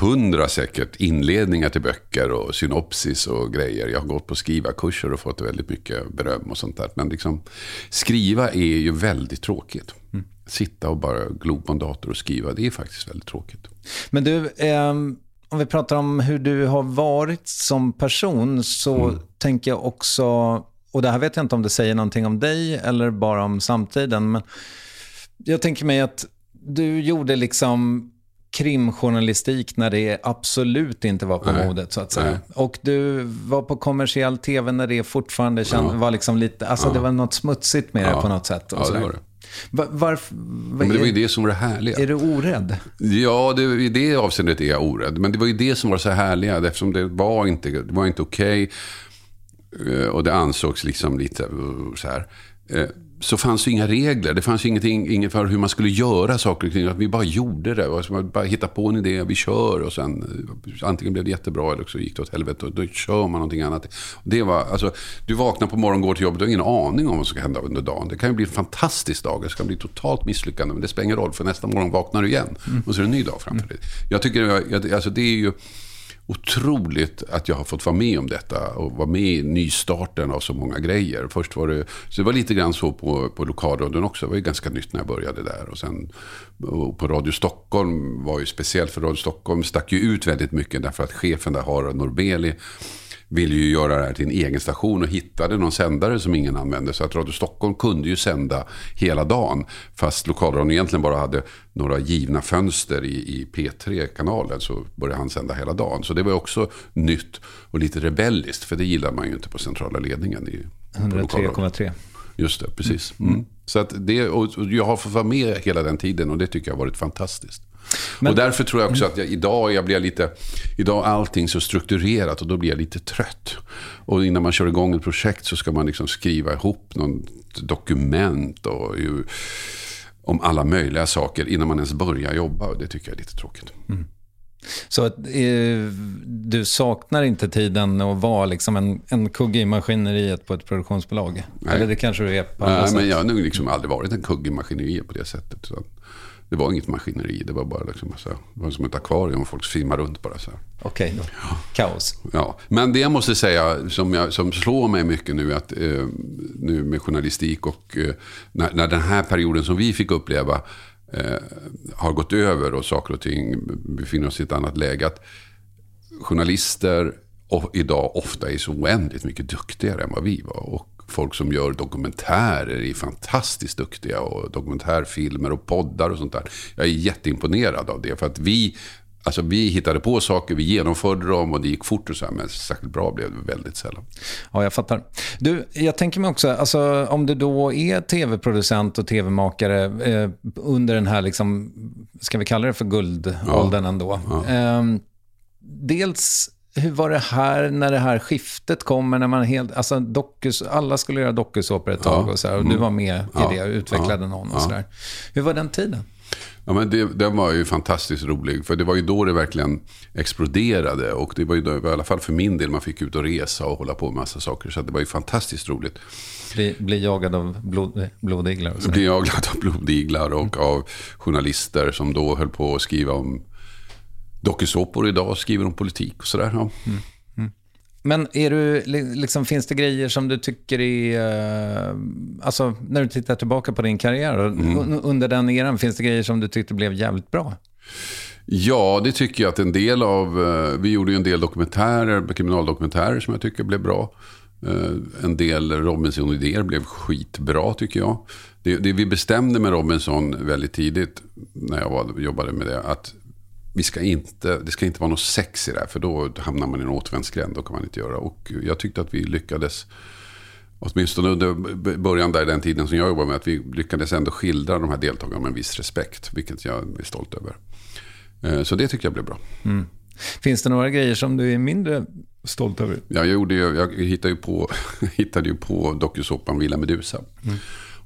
hundra säkert inledningar till böcker och synopsis och grejer. Jag har gått på skrivarkurser och fått väldigt mycket beröm och sånt där. Men liksom, skriva är ju väldigt tråkigt. Mm. Sitta och bara glo på en dator och skriva, det är faktiskt väldigt tråkigt. Men du, ehm om vi pratar om hur du har varit som person så mm. tänker jag också, och det här vet jag inte om det säger någonting om dig eller bara om samtiden, men jag tänker mig att du gjorde liksom krimjournalistik när det absolut inte var på Nej. modet så att säga. Nej. Och du var på kommersiell tv när det fortfarande känd, ja. var liksom lite, alltså ja. det var något smutsigt med ja. det på något sätt. Och ja, det var det. Var, varför, var, men det var ju det som var det härliga. Är du orädd? Ja, det, i det avseendet är jag orädd. Men det var ju det som var så härliga. Eftersom det var inte, det var inte okej. Okay, eh, och det ansågs liksom lite eh, så här. Så fanns det inga regler. Det fanns ingenting, inget för hur man skulle göra saker och ting. Vi bara gjorde det. Och så bara hitta på en idé, vi kör. Och sen antingen blev det jättebra eller så gick det åt helvete. Och då kör man någonting annat. Det var, alltså, du vaknar på morgonen, går till jobbet. Du har ingen aning om vad som ska hända under dagen. Det kan ju bli en fantastisk dag. Det ska bli totalt misslyckande. Men det spelar ingen roll. För nästa morgon vaknar du igen. Mm. Och så är det en ny dag framför dig. Jag tycker, alltså det är ju otroligt att jag har fått vara med om detta och vara med i nystarten av så många grejer. Först var det, så det var lite grann så på, på lokalradion också. Det var ju ganska nytt när jag började där. Och sen och på Radio Stockholm var ju speciellt för Radio Stockholm stack ju ut väldigt mycket därför att chefen där, Harald Norbeli, ville ju göra det här till en egen station och hittade någon sändare som ingen använde. Så att Radio Stockholm kunde ju sända hela dagen. Fast lokalradion egentligen bara hade några givna fönster i, i P3-kanalen så började han sända hela dagen. Så det var också nytt och lite rebelliskt. För det gillar man ju inte på centrala ledningen. 103,3. Just det, precis. Mm. Mm. Så att det, och jag har fått vara med hela den tiden och det tycker jag har varit fantastiskt. Men, och därför tror jag också att jag, idag jag blir lite, idag är allting så strukturerat och då blir jag lite trött. Och innan man kör igång ett projekt så ska man liksom skriva ihop något dokument och ju, om alla möjliga saker innan man ens börjar jobba. Och det tycker jag är lite tråkigt. Mm. Så att, eh, du saknar inte tiden att vara liksom en, en kugge i maskineriet på ett produktionsbolag? Nej. Eller det kanske du är på andra Nej, sätt? men jag har nog liksom aldrig varit en kugge i maskineriet på det sättet. Så det var inget maskineri, det var bara liksom så det var som ett akvarium folk simmade runt bara så Okej, okay, ja. kaos. Ja, men det jag måste säga som, jag, som slår mig mycket nu, att, eh, nu med journalistik och eh, när, när den här perioden som vi fick uppleva eh, har gått över och saker och ting befinner oss i ett annat läge. Att journalister och idag ofta är så oändligt mycket duktigare än vad vi var. Och folk som gör dokumentärer är fantastiskt duktiga. Och dokumentärfilmer och poddar och sånt där. Jag är jätteimponerad av det. För att vi, alltså vi hittade på saker, vi genomförde dem och det gick fort och så här, Men särskilt bra blev det väldigt sällan. Ja, jag fattar. Du, jag tänker mig också, alltså, om du då är tv-producent och tv-makare eh, under den här, liksom, ska vi kalla det för guldåldern ja. ändå. Ja. Eh, dels hur var det här när det här skiftet kommer? När man helt, alltså dokus, alla skulle göra dokusåpor ett tag ja. och, så här, och du mm. var med i det och utvecklade ja. någon och så där. Hur var den tiden? Ja, men det, den var ju fantastiskt rolig. För det var ju då det verkligen exploderade. Och det var ju då, i alla fall för min del, man fick ut och resa och hålla på med massa saker. Så det var ju fantastiskt roligt. Bli, bli jagad av blod, blodiglar? Och bli jagad av blodiglar och mm. av journalister som då höll på att skriva om dokusåpor idag, skriver om politik och sådär. Ja. Mm. Mm. Men är du, liksom, finns det grejer som du tycker är... Uh, alltså, när du tittar tillbaka på din karriär, mm. under den eran, finns det grejer som du tyckte blev jävligt bra? Ja, det tycker jag att en del av... Uh, vi gjorde ju en del dokumentärer, kriminaldokumentärer som jag tycker blev bra. Uh, en del Robinson-idéer blev skitbra tycker jag. Det, det, vi bestämde med Robinson väldigt tidigt, när jag var, jobbade med det, att vi ska inte, det ska inte vara något sex i det här, för då hamnar man i en återvändsgränd. Då kan man inte göra. Och jag tyckte att vi lyckades, åtminstone under början där, den tiden som jag jobbade med, att vi lyckades ändå skildra de här deltagarna med en viss respekt, vilket jag är stolt över. Eh, så det tycker jag blev bra. Mm. Finns det några grejer som du är mindre stolt över? Ja, jag, gjorde, jag hittade ju på, hittade ju på dokusåpan Villa Medusa. Mm.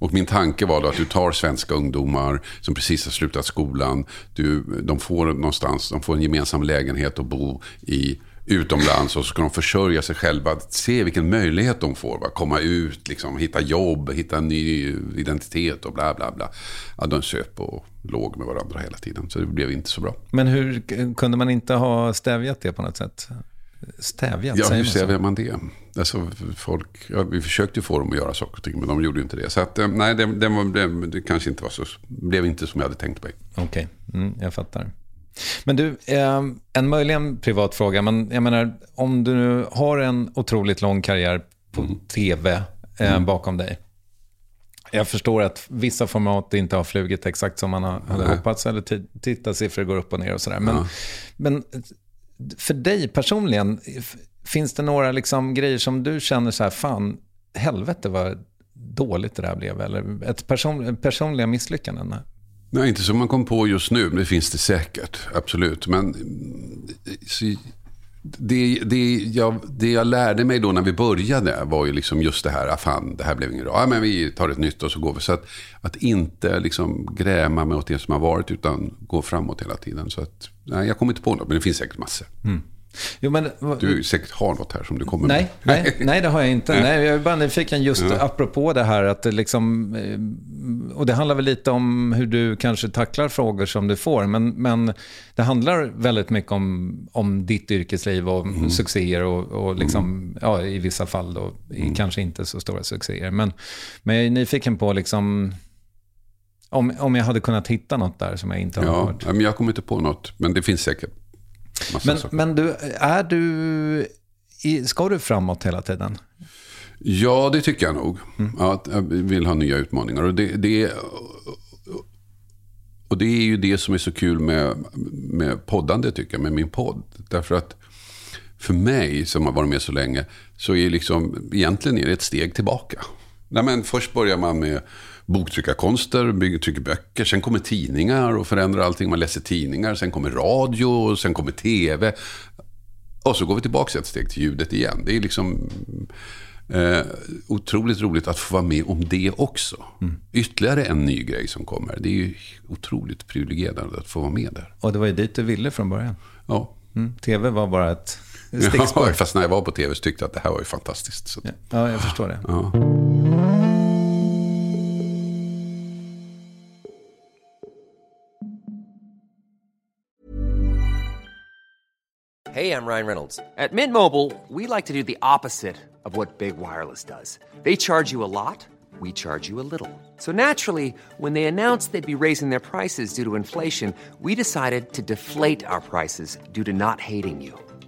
Och min tanke var då att du tar svenska ungdomar som precis har slutat skolan. Du, de får någonstans, de får en gemensam lägenhet att bo i utomlands och så ska de försörja sig själva. Se vilken möjlighet de får. Va? Komma ut, liksom, hitta jobb, hitta en ny identitet och bla bla bla. Ja, de söp och låg med varandra hela tiden. Så det blev inte så bra. Men hur kunde man inte ha stävjat det på något sätt? Stävjat, ja, hur stävjar man det? Alltså, folk, ja, vi försökte få dem att göra saker och ting, men de gjorde inte det. Så att, eh, nej, det, det, var, det, det kanske inte var så, blev inte som jag hade tänkt mig. Okej, okay. mm, jag fattar. Men du, eh, en möjligen privat fråga, men jag menar, om du nu har en otroligt lång karriär på mm. tv eh, mm. bakom dig. Jag förstår att vissa format inte har flugit exakt som man hade Nej. hoppats, eller tittarsiffror går upp och ner och sådär. Men, ja. men för dig personligen, finns det några liksom grejer som du känner så här, fan, helvete vad dåligt det där blev? Eller ett person, personliga misslyckanden? Nej, inte som man kom på just nu, men det finns det säkert. Absolut. Men eh, så, det, det, jag, det jag lärde mig då när vi började var ju liksom just det här, ah, fan, det här blev inget bra. Ja, men vi tar ett nytt och så går vi. Så att, att inte liksom gräma mig åt det som har varit, utan gå framåt hela tiden. Så att, nej, jag kommer inte på något, men det finns säkert massor. Mm. Jo, men, du säkert har något här som du kommer nej, med. Nej, nej, det har jag inte. Nej, jag är bara nyfiken just ja. apropå det här att det liksom, eh, och det handlar väl lite om hur du kanske tacklar frågor som du får, men, men det handlar väldigt mycket om, om ditt yrkesliv och mm. succéer och, och liksom, mm. ja, i vissa fall då, mm. kanske inte så stora succéer. Men, men jag är nyfiken på liksom, om, om jag hade kunnat hitta något där som jag inte har ja, hört. Men jag kommer inte på något, men det finns säkert. Men, men du, är du, ska du framåt hela tiden? Ja, det tycker jag nog. Mm. Ja, jag vill ha nya utmaningar. Och det, det, och det är ju det som är så kul med, med poddande, tycker jag, med min podd. Därför att för mig, som har varit med så länge, så är liksom, egentligen är det ett steg tillbaka. Nej, men först börjar man med boktryckarkonster, trycker böcker. Sen kommer tidningar och förändrar allting. Man läser tidningar. Sen kommer radio och sen kommer tv. Och så går vi tillbaka ett steg till ljudet igen. Det är liksom eh, otroligt roligt att få vara med om det också. Mm. Ytterligare en ny grej som kommer. Det är ju otroligt privilegierande att få vara med där. Och det var ju dit du ville från början. Ja. Mm. TV var bara ett stickspår. Ja, fast när jag var på tv så tyckte jag att det här var ju fantastiskt. Så. Ja, jag förstår det. Ja. Hey, I'm Ryan Reynolds. At Mint Mobile, we like to do the opposite of what Big Wireless does. They charge you a lot, we charge you a little. So naturally, when they announced they'd be raising their prices due to inflation, we decided to deflate our prices due to not hating you.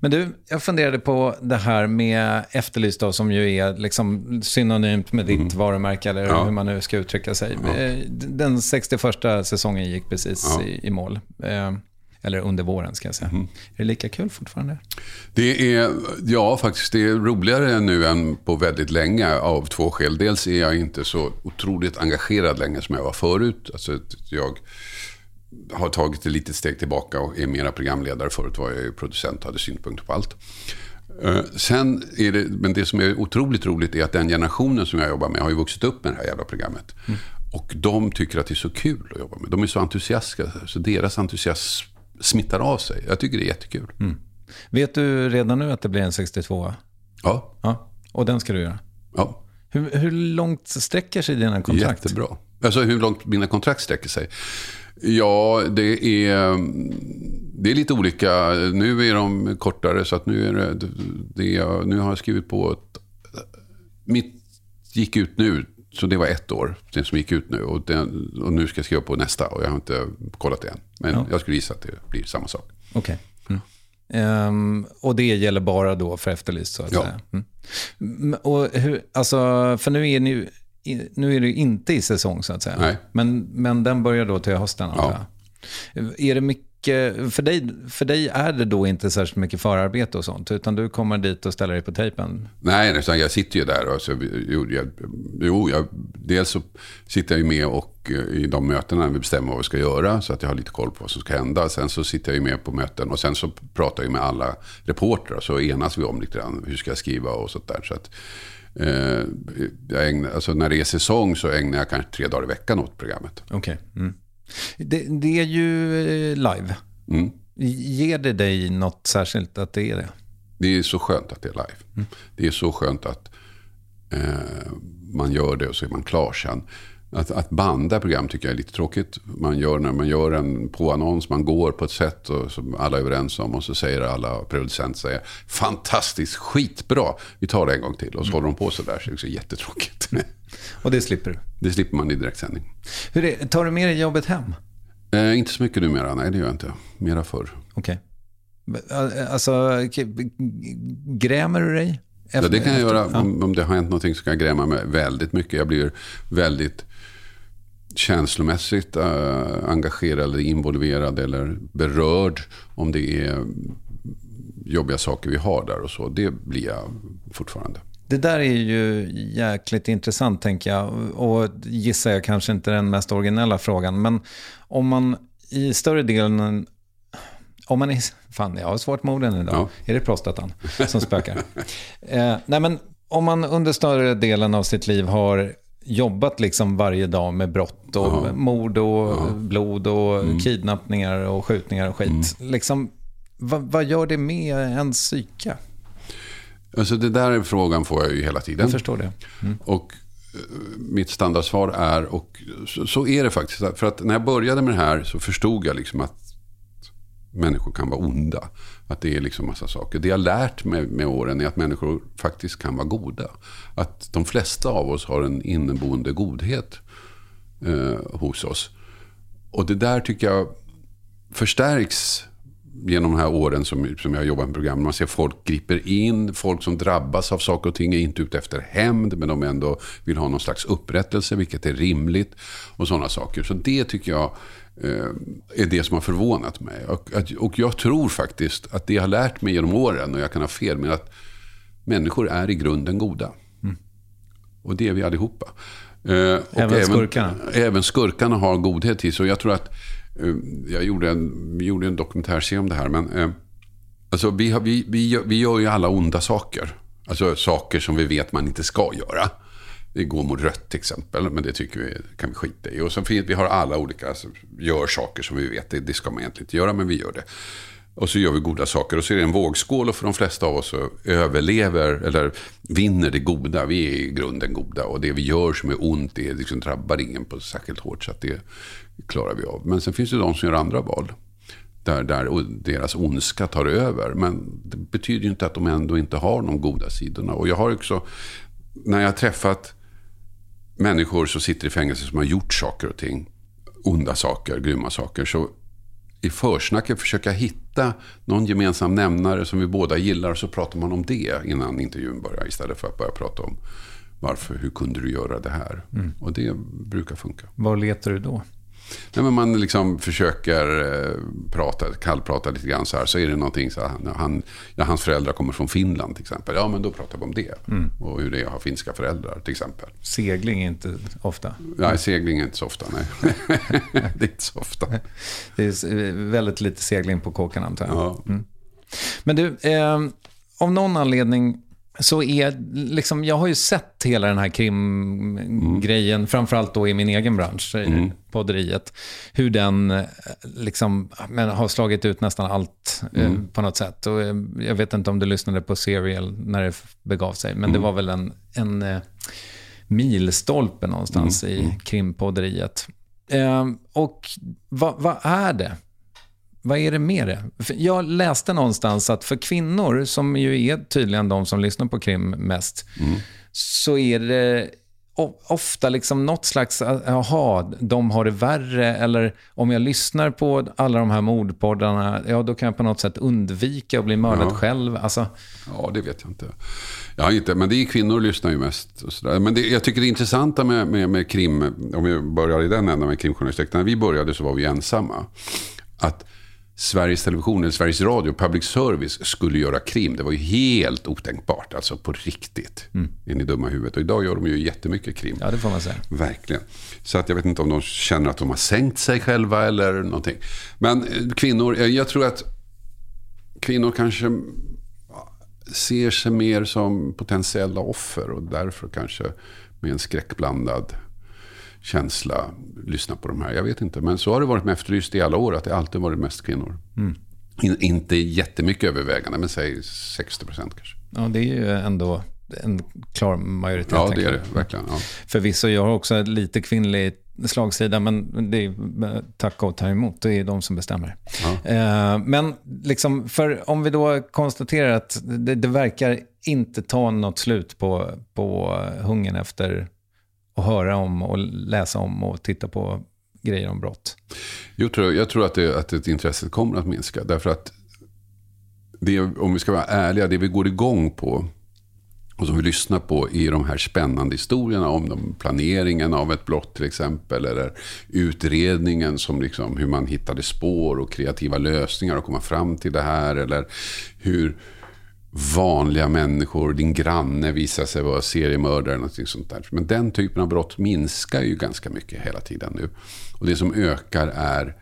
Men du, jag funderade på det här med Efterlyst då, som ju är liksom synonymt med ditt mm. varumärke, eller ja. hur man nu ska uttrycka sig. Ja. Eh, den 61 säsongen gick precis ja. i, i, mål. Eh, eller under våren ska jag säga. Mm. Är det lika kul fortfarande? Det är, ja faktiskt, det är roligare nu än på väldigt länge av två skäl. Dels är jag inte så otroligt engagerad längre som jag var förut. Alltså, jag har tagit ett litet steg tillbaka och är mera programledare. Förut var jag ju producent och hade synpunkter på allt. Eh, sen är det, men det som är otroligt roligt är att den generationen som jag jobbar med har ju vuxit upp med det här jävla programmet. Mm. Och de tycker att det är så kul att jobba med. De är så entusiastiska, så deras entusiasm smittar av sig. Jag tycker det är jättekul. Mm. Vet du redan nu att det blir en 62? Ja. ja. Och den ska du göra? Ja. Hur, hur långt sträcker sig dina kontrakt? Jättebra. Alltså hur långt mina kontrakt sträcker sig? Ja, det är, det är lite olika. Nu är de kortare så att nu, är det, det, nu har jag skrivit på ett, mitt gick ut nu, så det var ett år, det som gick ut nu. Och, den, och nu ska jag skriva på nästa och jag har inte kollat det än. Men ja. jag skulle gissa att det blir samma sak. Okej. Okay. Mm. Um, och det gäller bara då för Efterlyst så att ja. säga? Mm. Och hur, alltså, för nu är ni nu är det inte i säsong så att säga. Nej. Men, men den börjar då till hösten ja. Är det mycket, för dig, för dig är det då inte särskilt mycket förarbete och sånt, utan du kommer dit och ställer dig på tejpen? Nej, nästan, jag sitter ju där. Och så, jo, jag, jo jag, dels så sitter jag ju med och eh, i de mötena när vi bestämmer vad vi ska göra, så att jag har lite koll på vad som ska hända. Sen så sitter jag ju med på möten och sen så pratar jag med alla reportrar, så enas vi om lite grann, hur ska jag skriva och sånt där. Så att, jag ägnar, alltså när det är säsong så ägnar jag kanske tre dagar i veckan åt programmet. Okej. Okay. Mm. Det, det, är ju eh, live. Mm. Ger det dig något särskilt att det är det? Det är så skönt att det är live. Mm. Det är så skönt att eh, man gör det och så är man klar sen. Att, att banda program tycker jag är lite tråkigt. Man gör när man gör en påannons, man går på ett sätt och, som alla är överens om. Och så säger alla producenter säger fantastiskt, skitbra. Vi tar det en gång till. Och så mm. håller de på så där. Så det är jättetråkigt. och det slipper du? Det slipper man i direktsändning. Hur är, tar du med dig jobbet hem? Eh, inte så mycket numera, nej det gör jag inte. Mera förr. Okej. Okay. Alltså, grämer du dig? Efter, ja, det kan jag efter, göra. Ja. Om, om det har hänt någonting så kan jag gräma mig väldigt mycket. Jag blir väldigt känslomässigt uh, engagerad eller involverad eller berörd om det är jobbiga saker vi har där och så. Det blir jag fortfarande. Det där är ju jäkligt intressant tänker jag. Och gissar jag kanske inte den mest originella frågan. Men om man i större delen... Om man är... Fan, jag har svårt med orden idag. Ja. Är det prostatan som spökar? eh, nej, men om man under större delen av sitt liv har jobbat liksom varje dag med brott och ja. mord och ja. blod och mm. kidnappningar och skjutningar och skit. Mm. Liksom, vad, vad, gör det med ens psyke? Alltså det där är frågan får jag ju hela tiden. Jag förstår det. Mm. Och uh, mitt standardsvar är, och så, så, är det faktiskt. För att när jag började med det här så förstod jag liksom att människor kan vara onda. Att det är liksom massa saker. Det jag lärt mig med åren är att människor faktiskt kan vara goda. Att de flesta av oss har en inneboende godhet eh, hos oss. Och det där tycker jag förstärks genom de här åren som, som jag jobbat med program. Man ser folk griper in, folk som drabbas av saker och ting är inte ute efter hämnd, men de ändå vill ha någon slags upprättelse, vilket är rimligt. Och sådana saker. Så det tycker jag är det som har förvånat mig. Och, att, och jag tror faktiskt att det jag har lärt mig genom åren, och jag kan ha fel, men att människor är i grunden goda. Mm. Och det är vi allihopa. Eh, även, även skurkarna? Även skurkarna har godhet i sig. Jag tror att Eh, jag gjorde en, vi gjorde en dokumentärserie om det här. Men, eh, alltså, vi, har, vi, vi, vi gör ju alla onda saker. Alltså saker som vi vet man inte ska göra. Det går mot rött till exempel, men det tycker vi kan vi skita i. Och så finns, vi har alla olika, alltså, gör saker som vi vet, det, det ska man egentligen inte göra, men vi gör det. Och så gör vi goda saker och så är det en vågskål och för de flesta av oss så överlever eller vinner det goda. Vi är i grunden goda och det vi gör som är ont det liksom drabbar ingen på särskilt hårt så att det klarar vi av. Men sen finns det de som gör andra val. Där, där deras ondska tar över. Men det betyder ju inte att de ändå inte har de goda sidorna. Och jag har också, när jag har träffat människor som sitter i fängelse som har gjort saker och ting, onda saker, grymma saker, så i försnacket försöka hitta någon gemensam nämnare som vi båda gillar. Och så pratar man om det innan intervjun börjar. Istället för att börja prata om varför, hur kunde du göra det här? Mm. Och det brukar funka. Var letar du då? Nej, men man liksom försöker eh, prata, kallprata lite grann så här. Så är det någonting så här, han, ja, hans föräldrar kommer från Finland till exempel. Ja, men då pratar vi om det. Mm. Och hur det är att ha finska föräldrar till exempel. Segling är inte ofta? Nej, segling är inte så ofta. Nej. det är inte så ofta. Det är väldigt lite segling på kåken antar jag. Ja. Mm. Men du, eh, av någon anledning så är, liksom, jag har ju sett hela den här krimgrejen, mm. framförallt då i min egen bransch, mm. podderiet, hur den eh, liksom, men, har slagit ut nästan allt eh, mm. eh, på något sätt. Och, eh, jag vet inte om du lyssnade på Serial när det begav sig, men det mm. var väl en, en eh, milstolpe någonstans mm. i mm. krimpodderiet. Eh, och vad, vad är det? Vad är det med det? Jag läste någonstans att för kvinnor, som ju är tydligen de som lyssnar på krim mest, mm. så är det ofta liksom något slags, jaha, de har det värre, eller om jag lyssnar på alla de här mordpoddarna, ja då kan jag på något sätt undvika att bli mördad ja. själv. Alltså... Ja, det vet jag inte. Ja, inte, men det är kvinnor lyssnar ju mest. Men det, jag tycker det intressanta med, med, med krim, om vi börjar i den änden med krimjournalistik, när vi började så var vi ensamma. Att Sveriges Television eller Sveriges Radio, public service, skulle göra krim. Det var ju helt otänkbart, alltså på riktigt. Mm. Är ni dumma i huvudet? Och idag gör de ju jättemycket krim. Ja, det får man säga. Verkligen. Så att jag vet inte om de känner att de har sänkt sig själva eller någonting. Men eh, kvinnor, eh, jag tror att kvinnor kanske ser sig mer som potentiella offer och därför kanske med en skräckblandad känsla lyssna på de här. Jag vet inte. Men så har det varit med Efterlyst i alla år. Att det alltid varit mest kvinnor. Mm. In, inte jättemycket övervägande, men säg 60 procent kanske. Ja, det är ju ändå en klar majoritet. Ja, det är det. Verkligen. Ja. Förvisso, jag har också lite kvinnlig slagsida, men det är tacka och ta emot. Det är de som bestämmer. Ja. Eh, men liksom, för om vi då konstaterar att det, det verkar inte ta något slut på, på hungern efter att höra om och läsa om och titta på grejer om brott? Jag tror, jag tror att, det, att det intresset kommer att minska. Därför att det, om vi ska vara ärliga, det vi går igång på och som vi lyssnar på är de här spännande historierna om de, planeringen av ett brott till exempel. Eller utredningen som liksom hur man hittade spår och kreativa lösningar och komma fram till det här. Eller hur vanliga människor, din granne visar sig vara seriemördare. Någonting sånt där. Men den typen av brott minskar ju ganska mycket hela tiden nu. Och det som ökar är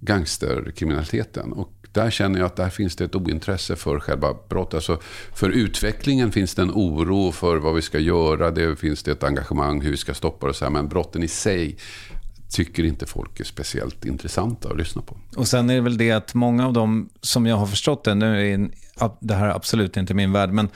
gangsterkriminaliteten. Och där känner jag att där finns det ett ointresse för själva brott. Alltså för utvecklingen finns det en oro för vad vi ska göra. Det finns det ett engagemang hur vi ska stoppa det. Så här. Men brotten i sig tycker inte folk är speciellt intressanta att lyssna på. Och sen är det väl det att många av dem, som jag har förstått det, nu är det här absolut inte min värld, men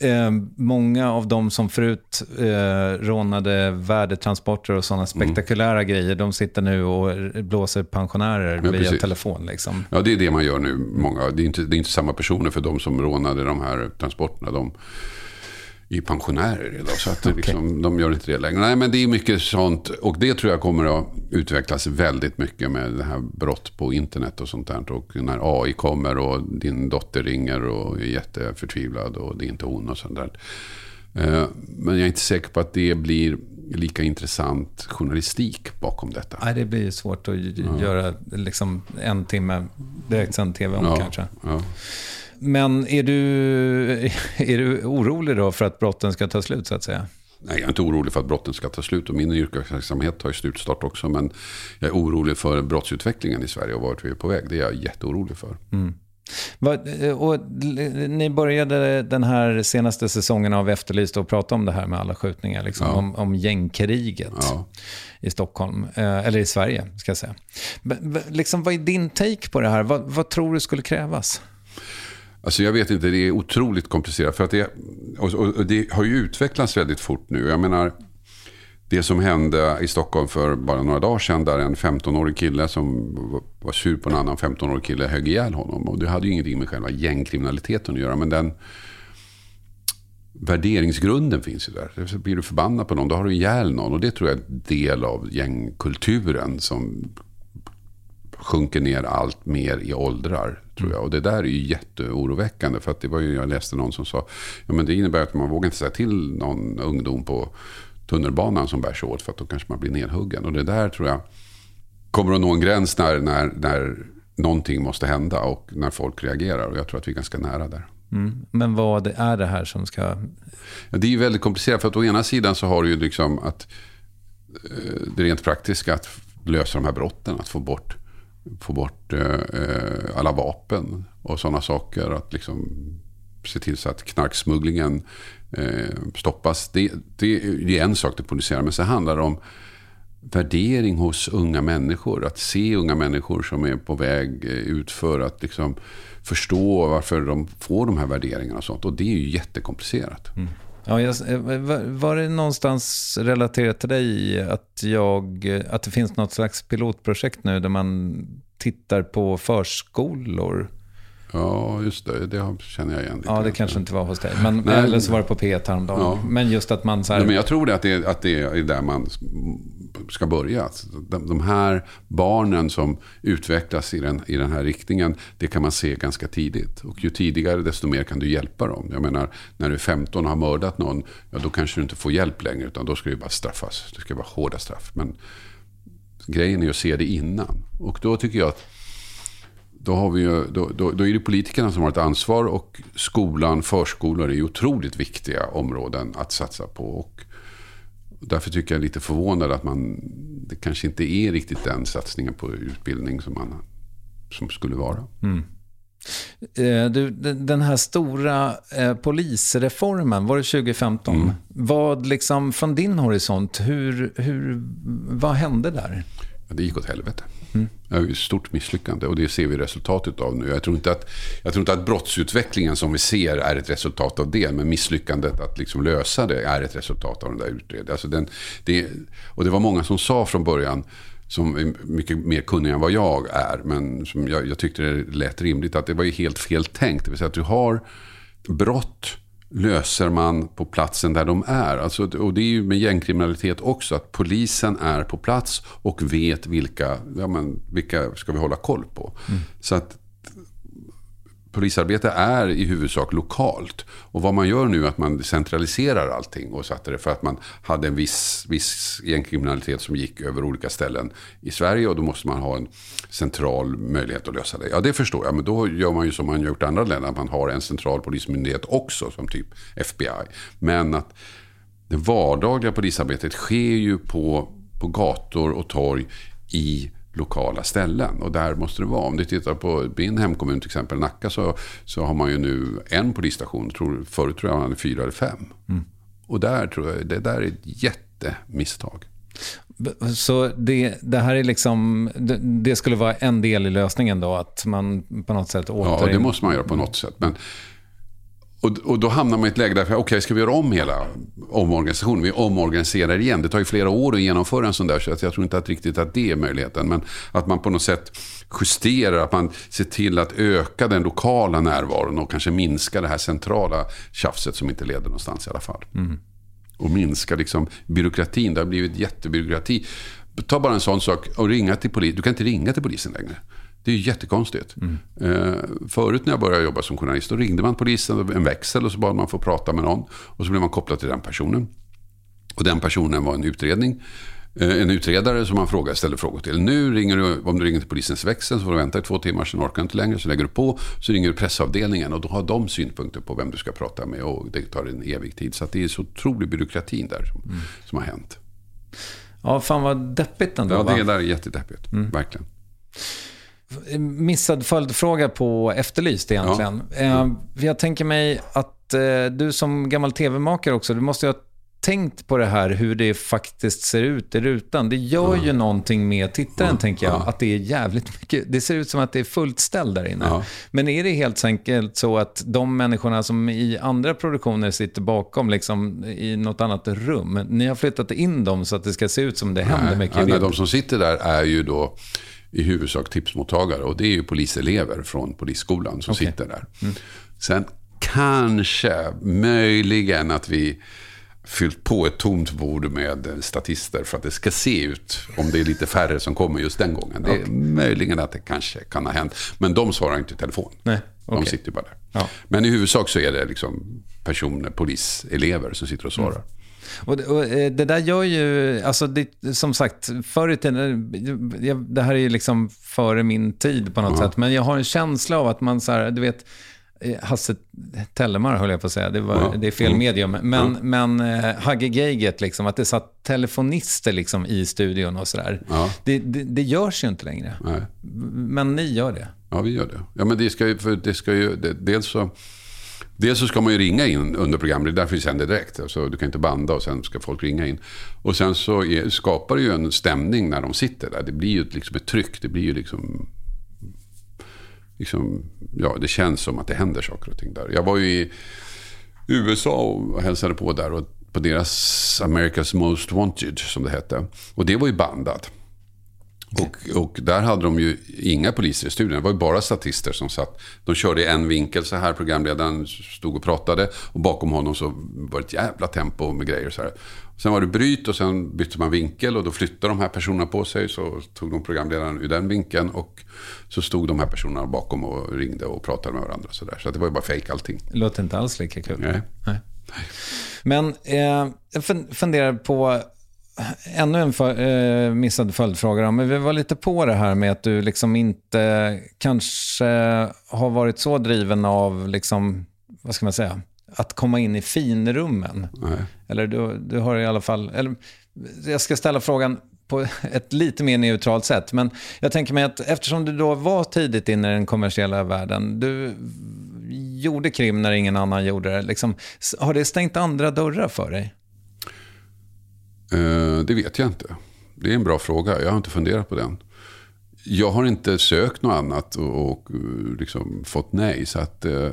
eh, många av dem som förut eh, rånade värdetransporter och sådana spektakulära mm. grejer, de sitter nu och blåser pensionärer ja, via precis. telefon. Liksom. Ja, det är det man gör nu. Många. Det, är inte, det är inte samma personer för de som rånade de här transporterna. De, är pensionärer idag. Så att okay. liksom, de gör inte det längre. Nej, men det är mycket sånt. Och det tror jag kommer att utvecklas väldigt mycket med det här brott på internet och sånt där. Och när AI kommer och din dotter ringer och är jätteförtvivlad och det är inte hon och sånt där. Eh, men jag är inte säker på att det blir lika intressant journalistik bakom detta. Nej, det blir svårt att ja. göra liksom en timme direktsänd tv om ja, kanske. Ja. Men är du, är du orolig då för att brotten ska ta slut så att säga? Nej, jag är inte orolig för att brotten ska ta slut och min yrkesverksamhet har ju slutstart också. Men jag är orolig för brottsutvecklingen i Sverige och vart vi är på väg. Det är jag jätteorolig för. Mm. Och ni började den här senaste säsongen av Efterlyst och prata om det här med alla skjutningar, liksom, ja. om, om gängkriget ja. i Stockholm, eh, eller i Sverige ska jag säga. Liksom, vad är din take på det här? Vad, vad tror du skulle krävas? Alltså jag vet inte, det är otroligt komplicerat. För att det, och, och det har ju utvecklats väldigt fort nu. Jag menar, det som hände i Stockholm för bara några dagar sedan. Där en 15-årig kille som var sur på en annan 15-årig kille högg ihjäl honom. Och det hade ju ingenting med själva gängkriminaliteten att göra. Men den värderingsgrunden finns ju där. Blir du förbannad på någon, då har du ihjäl någon. Och det tror jag är en del av gängkulturen som sjunker ner allt mer i åldrar. Tror jag. Och det där är ju jätteoroväckande. För att det var ju, jag läste någon som sa, ja men det innebär att man vågar inte säga till någon ungdom på tunnelbanan som bär sig åt. För att då kanske man blir nedhuggen. Och det där tror jag kommer att nå en gräns när, när, när någonting måste hända. Och när folk reagerar. Och jag tror att vi är ganska nära där. Mm. Men vad är det här som ska... Ja, det är ju väldigt komplicerat. För att å ena sidan så har du ju liksom att eh, det rent praktiska att lösa de här brotten. Att få bort få bort eh, alla vapen och sådana saker. Att liksom se till så att knarksmugglingen eh, stoppas. Det, det, det, är en sak det polisiära. Men så handlar det om värdering hos unga människor. Att se unga människor som är på väg eh, ut för att liksom förstå varför de får de här värderingarna och sånt. Och det är ju jättekomplicerat. Mm. Ja, jag, eh, var det någonstans relaterat till dig att, jag, att det finns något slags pilotprojekt nu där man tittar på förskolor? Ja, just det. Det känner jag igen. Ja, det kanske inte var hos dig. Men, Nej, eller så var det på P1 häromdagen. Ja. Men just att man... Så här... Nej, men jag tror det att, det, att det är där man ska börja. De, de här barnen som utvecklas i den, i den här riktningen, det kan man se ganska tidigt. Och ju tidigare, desto mer kan du hjälpa dem. Jag menar, när du är 15 och har mördat någon, ja, då kanske du inte får hjälp längre. Utan då ska du bara straffas. Det ska vara hårda straff. Men grejen är att se det innan. Och då tycker jag att då, har vi ju, då, då, då, är det politikerna som har ett ansvar och skolan, förskolor är otroligt viktiga områden att satsa på. Och därför tycker jag är lite förvånad att man, det kanske inte är riktigt den satsningen på utbildning som, man, som skulle vara. Mm. Eh, du, den här stora eh, polisreformen, var det 2015? Mm. Vad liksom från din horisont, hur, hur, vad hände där? Det gick åt helvete. Mm. Det är ett stort misslyckande och det ser vi resultatet av nu. Jag tror, inte att, jag tror inte att brottsutvecklingen som vi ser är ett resultat av det. Men misslyckandet att liksom lösa det är ett resultat av den där utredningen. Alltså den, det, och det var många som sa från början, som är mycket mer kunniga än vad jag är. Men som jag, jag tyckte det lät rimligt att det var ju helt fel tänkt. Det vill säga att du har brott löser man på platsen där de är. Alltså, och det är ju med gängkriminalitet också, att polisen är på plats och vet vilka, ja, men, vilka ska vi hålla koll på. Mm. Så att polisarbete är i huvudsak lokalt. Och vad man gör nu är att man centraliserar allting och satte det för att man hade en viss, viss gängkriminalitet som gick över olika ställen i Sverige och då måste man ha en central möjlighet att lösa det. Ja, det förstår jag, men då gör man ju som man har gjort i andra länder, att man har en central polismyndighet också, som typ FBI. Men att det vardagliga polisarbetet sker ju på, på gator och torg i lokala ställen. Och där måste det vara. Om du tittar på min hemkommun till exempel Nacka så, så har man ju nu en polisstation. Tror, förut tror jag man hade fyra eller fem. Mm. Och där tror jag, det där är ett jättemisstag. Så det, det här är liksom, det, det, skulle vara en del i lösningen då, att man på något sätt åter... Ja, det måste man göra på något sätt. Men, och, och då hamnar man i ett läge där, okej, okay, ska vi göra om hela omorganisationen? Vi omorganiserar igen. Det tar ju flera år att genomföra en sån där, så jag tror inte att riktigt att det är möjligheten. Men att man på något sätt justerar, att man ser till att öka den lokala närvaron och kanske minska det här centrala tjafset som inte leder någonstans i alla fall. Mm och minska liksom byråkratin. Det har blivit jättebyråkrati. Ta bara en sån sak och ringa till polisen. Du kan inte ringa till polisen längre. Det är jättekonstigt. Mm. Uh, förut när jag började jobba som journalist, då ringde man polisen en växel och så bad man få prata med någon. Och så blev man kopplad till den personen. Och den personen var en utredning. Eh, en utredare som man frågar, ställer frågor till. Nu ringer du, om du ringer till polisens växel så får du vänta i två timmar, sen orkar du inte längre. Så lägger du på, så ringer du pressavdelningen och då har de synpunkter på vem du ska prata med och det tar en evig tid. Så det är så otrolig byråkratin där som, mm. som har hänt. Ja, fan vad deppigt ändå. Ja, det där är jättedeppigt. Mm. Verkligen. Missad följdfråga på Efterlyst egentligen. Ja. Mm. Jag tänker mig att eh, du som gammal tv-makare också, du måste ju ha tänkt på det här, hur det faktiskt ser ut i rutan. Det gör ju någonting med tittaren, tänker jag, att det är jävligt mycket. Det ser ut som att det är fullt ställ där inne. Ja. Men är det helt enkelt så att de människorna som i andra produktioner sitter bakom, liksom i något annat rum, ni har flyttat in dem så att det ska se ut som det händer nej, mycket? Nej, de som sitter där är ju då i huvudsak tipsmottagare och det är ju poliselever från polisskolan som okay. sitter där. Mm. Sen kanske, möjligen att vi fyllt på ett tomt bord med statister för att det ska se ut om det är lite färre som kommer just den gången. Det är okay. möjligen att det kanske kan ha hänt. Men de svarar inte i telefon. Nej, okay. De sitter bara där. Ja. Men i huvudsak så är det liksom personer, poliselever som sitter och svarar. Mm. Och det, och eh, det, där gör ju, alltså det, som sagt, förr i tiden, det här är ju liksom före min tid på något -huh. sätt, men jag har en känsla av att man så här, du vet, Eh, Hasse Tellemar höll jag på att säga, det, var, ja. det är fel mm. medium. Men, ja. men uh, Hagge Geigert, liksom, att det satt telefonister liksom, i studion och sådär. Ja. Det, det, det görs ju inte längre. Nej. Men ni gör det. Ja, vi gör det. Ja, men det ska ju, för det ska ju dels så... Dels så ska man ju ringa in under programmet, det är därför vi sänder direkt. Alltså, du kan inte banda och sen ska folk ringa in. Och sen så är, skapar det ju en stämning när de sitter där. Det blir ju liksom ett tryck, det blir ju liksom liksom, ja, det känns som att det händer saker och ting där. Jag var ju i USA och hälsade på där och på deras America's Most Wanted som det hette. Och det var ju bandat. Och, och, där hade de ju inga poliser i studion. Det var ju bara statister som satt. De körde i en vinkel så här. Programledaren stod och pratade. Och bakom honom så var det ett jävla tempo med grejer. Så här. Sen var det bryt och sen bytte man vinkel. Och då flyttade de här personerna på sig. Så tog de programledaren ur den vinkeln. Och så stod de här personerna bakom och ringde och pratade med varandra. Så, där. så det var ju bara fejk allting. Det låter inte alls lika kul. Nej. Nej. Men eh, jag funderar på ännu en för, eh, missad följdfråga. Men vi var lite på det här med att du liksom inte kanske har varit så driven av, liksom, vad ska man säga, att komma in i finrummen. Nej. Eller du, du har i alla fall... Eller, jag ska ställa frågan på ett lite mer neutralt sätt. Men jag tänker mig att eftersom du då var tidigt inne i den kommersiella världen, du gjorde krim när ingen annan gjorde det. Liksom, har det stängt andra dörrar för dig? Uh, det vet jag inte. Det är en bra fråga. Jag har inte funderat på den. Jag har inte sökt något annat och, och liksom fått nej. Så att, uh,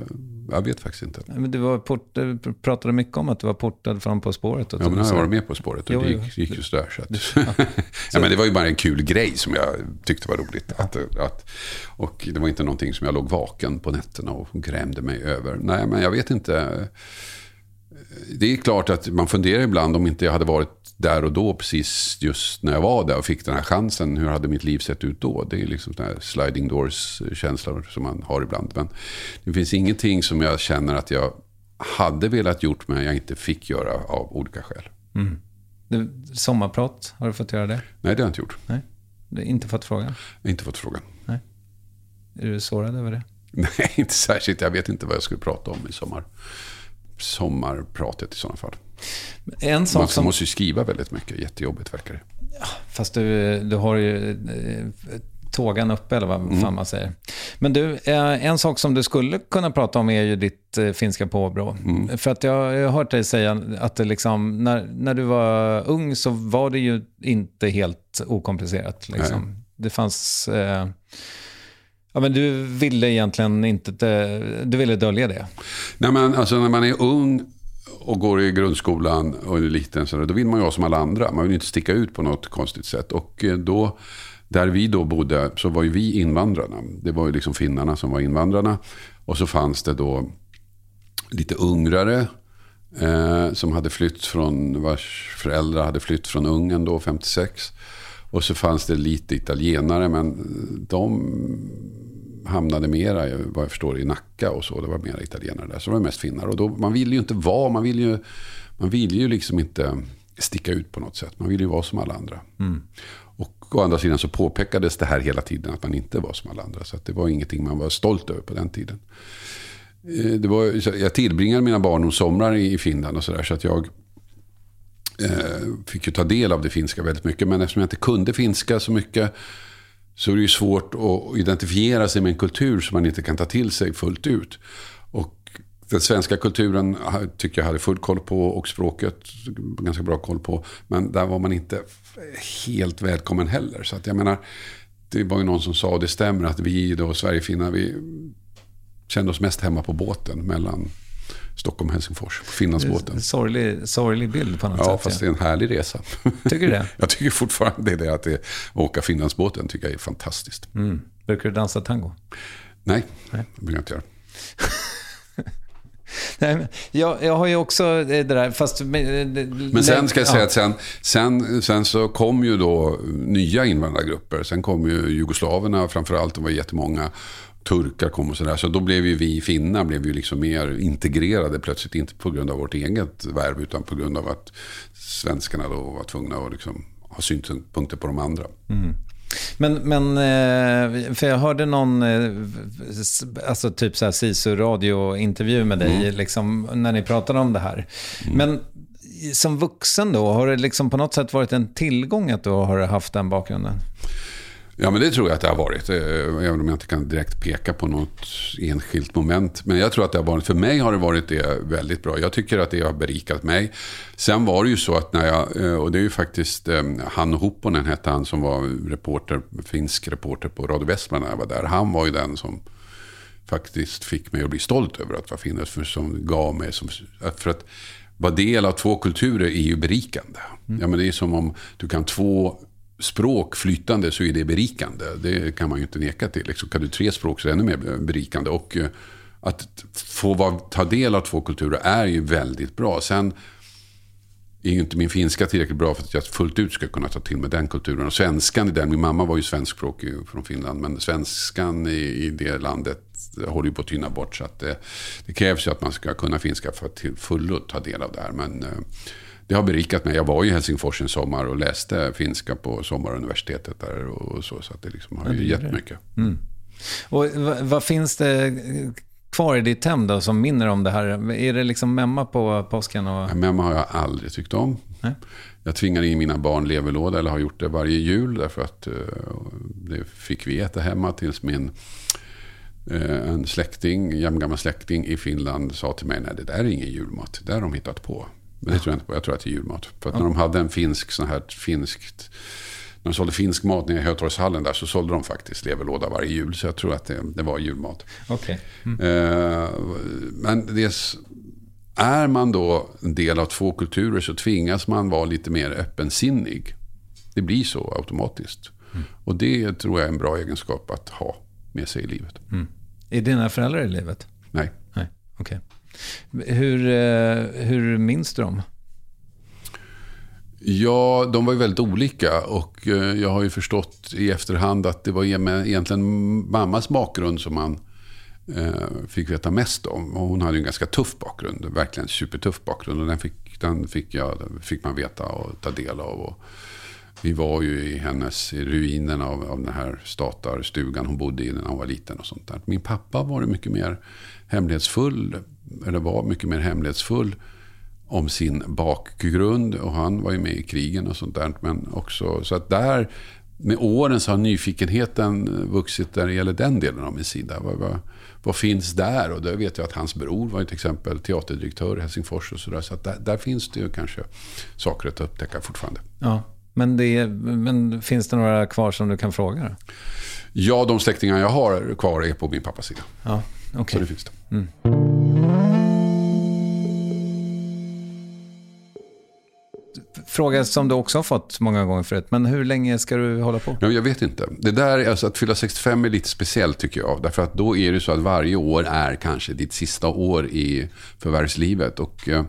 jag vet faktiskt inte. Men du, var port, du pratade mycket om att du var portad fram På spåret. Och ja, men jag har varit med På spåret och jo, det gick, gick ju sådär. Så att, ja. ja, men det var ju bara en kul grej som jag tyckte var roligt. Att, att, och det var inte någonting som jag låg vaken på nätterna och grämde mig över. Nej, men jag vet inte. Det är klart att man funderar ibland om inte jag hade varit där och då, precis just när jag var där och fick den här chansen, hur hade mitt liv sett ut då? Det är liksom den här sliding doors-känslan som man har ibland. Men det finns ingenting som jag känner att jag hade velat gjort, men jag inte fick göra av olika skäl. Mm. Du, sommarprat, har du fått göra det? Nej, det har jag inte gjort. Nej. Du har inte fått frågan? Inte fått frågan. Nej. Är du sårad över det? Nej, inte särskilt. Jag vet inte vad jag skulle prata om i sommar. Sommarpratet i sådana fall. En sak Man som... måste ju skriva väldigt mycket. Jättejobbigt verkar det. Ja, fast du, du har ju eh, tågan uppe eller vad fan man säger. Men du, eh, en sak som du skulle kunna prata om är ju ditt eh, finska påbrå. För att jag jag har hört dig säga att det liksom, när, när du var ung så var det ju inte helt okomplicerat. Liksom. Det fanns... Eh, ja, men du ville egentligen inte... Du ville dölja det. Nej, men alltså när man är ung och går i grundskolan och är liten, så där, då vill man ju vara som alla andra. Man vill inte sticka ut på något konstigt sätt. Och eh, då, där vi då bodde, så var ju vi invandrarna. Det var ju liksom finnarna som var invandrarna. Och så fanns det då lite ungrare eh, som hade flytt från, vars föräldrar hade flytt från Ungern då, 56. Och så fanns det lite italienare, men de hamnade mera, vad jag förstår, i Nacka och så. Det var mera italienare där. Så det var mest finnar. Och då, man vill ju inte vara, man vill ju, man vill ju liksom inte sticka ut på något sätt. Man vill ju vara som alla andra. Och å andra sidan så påpekades det här hela tiden att man inte var som alla andra. Så det var ingenting man var stolt över på den tiden. Eh, Det var, jag tillbringade mina barndomssomrar i i Finland och sådär. Så att jag Eh, fick ju ta del av det finska väldigt mycket. Men eftersom jag inte kunde finska så mycket så är det ju svårt att identifiera sig med en kultur som man inte kan ta till sig fullt ut. Och den svenska kulturen tycker jag hade full koll på och språket ganska bra koll på. Men där var man inte helt välkommen heller. Så att jag menar, det var ju någon som sa, och det stämmer, att vi då, Sverigefinnar, vi kände oss mest hemma på båten mellan Stockholm och Helsingfors. På Finlandsbåten. Sorglig, sorglig bild på något Ja, sätt. fast det är en härlig resa. Tycker du det? Jag tycker fortfarande det. Att det, åka Finlandsbåten tycker jag är fantastiskt. Mm. Brukar du dansa tango? Nej, det vill jag inte göra. Nej, jag, jag har ju också det där, fast... Men, Men sen ska jag säga att sen, sen, sen så kom ju då nya invandrargrupper. Sen kom ju jugoslaverna framförallt, det var jättemånga. Turkar kom och sådär. Så då blev ju vi finnar blev ju liksom mer integrerade plötsligt. Inte på grund av vårt eget värv utan på grund av att svenskarna då var tvungna att liksom ha synpunkter på de andra. Men, men eh, för jag hörde någon, eh, alltså typ så här SISU radio-intervju med dig, liksom, när ni pratade om det här. Men som vuxen då, har det liksom på något sätt varit en tillgång att du har haft den bakgrunden? Ja, men det tror jag att det har varit. eh, Även om jag inte kan direkt peka på något enskilt moment. Men jag tror att det har varit, för mig har det varit det väldigt bra. Jag tycker att det har berikat mig. Sen var det ju så att när jag, eh, och det är ju faktiskt eh, Hanno Hopponen hette han som var reporter, finsk reporter på Radio Västmanland när jag var där. Han var ju den som faktiskt fick mig att bli stolt över att vara finne. För som gav mig, som, för att vara del av två kulturer är ju berikande. Ja, men det är som om du kan två språk flytande så är det berikande. Det kan man ju inte neka till. Liksom, kan du tre språk så är det ännu mer berikande. Och eh, att få vara, ta del av två kulturer är ju väldigt bra. Sen är ju inte min finska tillräckligt bra för att jag fullt ut ska kunna ta till mig den kulturen. Och svenskan i den, min mamma var ju svenskspråkig från Finland, men svenskan i, i det landet håller ju på att tyna bort. Så att det, det krävs ju att man ska kunna finska för att till fullo ta del av det här. Men eh, det har berikat mig. Jag var i Helsingfors en sommar och läste finska på sommaruniversitetet där och så. Så att det liksom har ju gett mycket. Och vad, finns det kvar i ditt hem då som minner om det här? Är det liksom memma på påsken? Och... Nej, Memma har jag aldrig tyckt om. Nej. Jag tvingar in mina barn leverlåda, eller har gjort det varje jul. Därför att eh, det fick vi äta hemma tills min eh, en släkting, jämngammal släkting i Finland sa till mig, nej det där är ingen julmat, det där har de hittat på. Men det tror jag inte på, jag tror att det är julmat. För att när de hade en finsk, sån här finskt, när de sålde finsk mat nere i Hötorgshallen där så sålde de faktiskt leverlåda varje jul. Så jag tror att det, det var julmat. Okej. Eh, men det är, man då en del av två kulturer så tvingas man vara lite mer öppensinnig. Det blir så automatiskt. Och det tror jag är en bra egenskap att ha med sig i livet. Är dina föräldrar i livet? Nej. Nej, okej. Hur, eh, hur minns du dem? Ja, de var ju väldigt olika och eh, jag har ju förstått i efterhand att det var egentligen mammas bakgrund som man eh, fick veta mest om. Och hon hade ju en ganska tuff bakgrund, verkligen supertuff bakgrund. Och den fick, den fick, jag, fick man veta och ta del av. Och vi var ju i hennes i ruinerna av, av den här statarstugan hon bodde i när hon var liten. och sånt där. Min pappa var mycket mer hemlighetsfull, eller var mycket mer hemlighetsfull om sin bakgrund. Och han var ju med i krigen och sånt där. Men också, så att där med åren så har nyfikenheten vuxit när det gäller den delen av min sida. Vad, vad, vad finns där? Och där vet jag att hans bror var till exempel teaterdirektör i Helsingfors och sådär. Så att där, där finns det ju kanske saker att upptäcka fortfarande. Ja, men, det men finns det några kvar som du kan fråga? Då? Ja, de släktingar jag har kvar är på min pappas sida. Ja, okay. Så det finns det. Mm. Fråga som du också har fått många gånger förut. Men hur länge ska du hålla på? Jag vet inte. Det där, alltså att fylla 65 är lite speciellt tycker jag. Därför att då är det så att varje år är kanske ditt sista år i förvärvslivet. Och eh,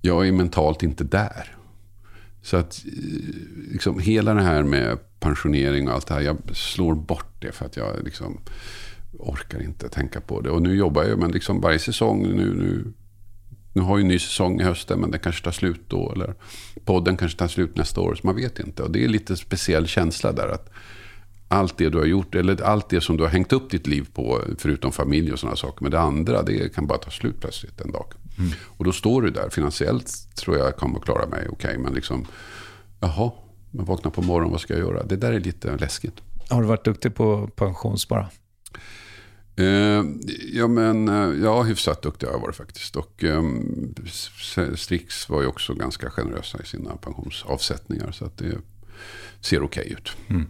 jag är mentalt inte där. Så att eh, liksom, hela det här med pensionering och allt det här. Jag slår bort det för att jag liksom orkar inte tänka på det. Och nu jobbar jag men liksom varje säsong. Nu, nu nu har ju en ny säsong i hösten, men den kanske tar slut då. Eller podden kanske tar slut nästa år, så man vet inte. Och det är lite speciell känsla där. att allt det du har gjort, eller allt det som du har hängt upp ditt liv på, förutom familj och sådana saker. Men det andra, det kan bara ta slut plötsligt en dag. Mm. Och då står du där. Finansiellt tror jag kommer att klara mig okej. Okay, men liksom, jaha, men vakna på morgonen, vad ska jag göra? Det där är lite läskigt. Har du varit duktig på pensionsspara? Eh, ja, men eh, ja, hyfsat duktig har jag varit faktiskt. Och eh, Strix var ju också ganska generösa i sina pensionsavsättningar. Så att det ser okej okay ut. Mm.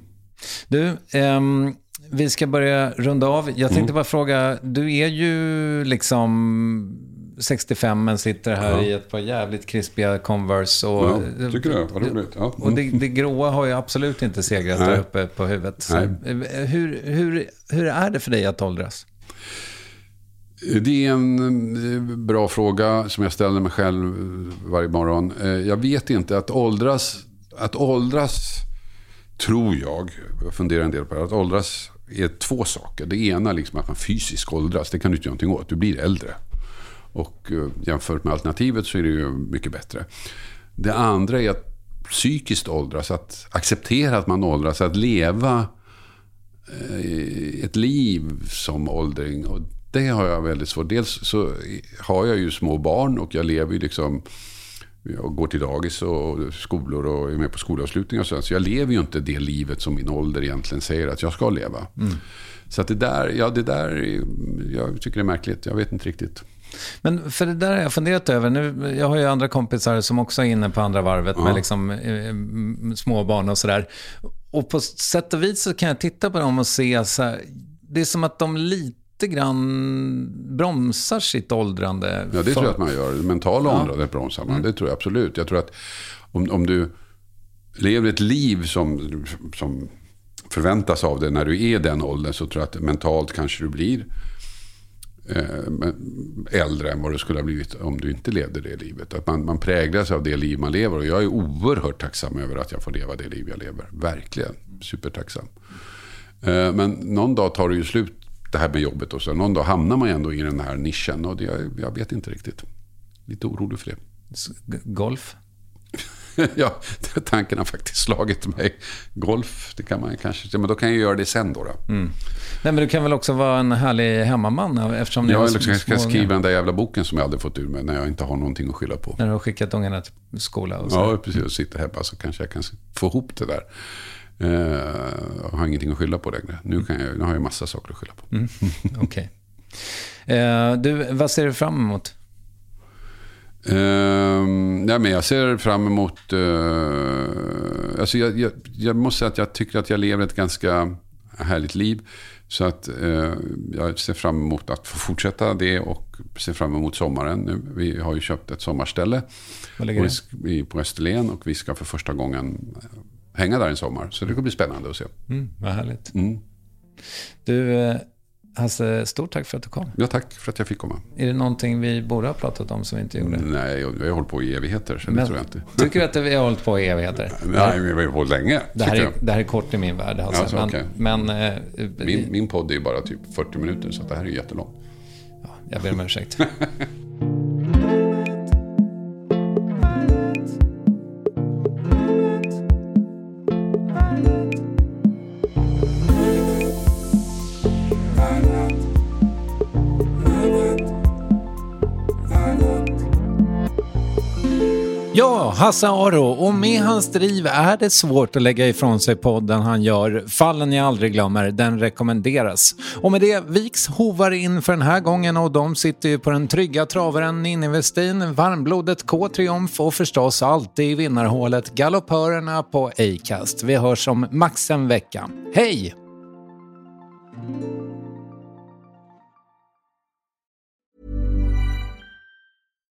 Du, ehm, vi ska börja runda av. Jag tänkte mm. bara fråga, du är ju liksom 65 men sitter här ja. i ett par jävligt krispiga Converse. Och, ja, tycker du? Vad roligt. Ja. Mm. Och det, det gråa har ju absolut inte segrat där uppe på huvudet. Så, hur, hur, hur är det för dig att åldras? Det är en eh, bra fråga som jag ställer mig själv varje morgon. Eh, jag vet inte, att åldras, att åldras tror jag, jag funderar en del på det, att åldras är två saker. Det ena är liksom att man fysiskt åldras, det kan du inte göra någonting åt, du blir äldre. Och eh, jämfört med alternativet så är det ju mycket bättre. Det andra är att psykiskt åldras, att acceptera att man åldras, att leva eh, ett liv som åldring. Och det har jag väldigt svårt. Dels så har jag ju små barn och jag lever ju liksom jag går till dagis och skolor och är med på skolavslutningar och sådär. Så jag lever ju inte det livet som min ålder egentligen säger att jag ska leva. Mm. Så att det där, ja det där, jag tycker det är märkligt. Jag vet inte riktigt. Men för det där har jag funderat över. Nu, jag har ju andra kompisar som också är inne på andra varvet ja. med liksom, eh, småbarn och sådär. Och på sätt och vis så kan jag titta på dem och se så här, det är som att de lite grann bromsar sitt åldrande. Ja, det för... tror jag att man gör. Det mentala ja. åldrandet bromsar man. Mm. Det tror jag absolut. Jag tror att om, om du lever ett liv som, som förväntas av dig när du är den åldern så tror jag att mentalt kanske du blir Eh, Eh, äldre än vad du skulle ha blivit om du inte levde det livet. Att man, man präglas av det liv man lever. Och jag är oerhört tacksam över att jag får leva det liv jag lever. Verkligen. Supertacksam. Eh, men någon dag tar det ju slut det här med jobbet. Och så. Någon dag hamnar man ändå i den här nischen. Och det, jag vet inte riktigt. Lite orolig för det. Golf? ja, tanken har faktiskt slagit mig. Golf, det kan man kanske... Men då kan jag göra det sen då. då. Mm. Nej, men du kan väl också vara en härlig hemmaman? Eftersom ja, eller så kan jag skriva den där jävla boken som jag aldrig fått ur mig när jag inte har någonting att skylla på. När du har skickat ungarna till skola och så. Ja, precis. Och sitter hemma så kanske jag kan få ihop det där. Jag har ingenting att skylla på längre. Nu, kan jag, nu har jag massa saker att skylla på. Mm. Okej. Okay. Eh, du, vad ser du fram emot? Uh, ja, men jag ser fram emot... Uh, alltså jag, jag, jag, måste säga att jag tycker att jag lever ett ganska härligt liv. Så att uh, jag ser fram emot att få fortsätta det och ser fram emot sommaren. Nu, vi har ju köpt ett sommarställe på, på Österlen och vi ska för första gången hänga där en sommar. Så det kommer bli spännande att se. Mm, vad härligt. Mm. Du, eh, Hasse, stort tack för att du kom. Ja, tack för att jag fick komma. Är det någonting vi borde ha pratat om som vi inte gjorde? Nej, vi har hållit på i evigheter, så det tror jag inte. Tycker du att vi har hållit på i evigheter? Nej, vi har hållit på länge. Det här, är, det här är kort i min värld. Alltså. Alltså, okay. men, men, eh, min, min podd är bara typ 40 minuter, så det här är jättelångt. Ja, jag ber om ursäkt. Hasse Aro. Och med hans driv är det svårt att lägga ifrån sig podden han gör. Fallen jag aldrig glömmer, den rekommenderas. Och med det viks hovar in för den här gången och de sitter ju på den trygga travaren Ninni Westin, varmblodet K-Triumf och förstås alltid i vinnarhålet galoppörerna på Acast. Vi hörs om max en vecka. Hej!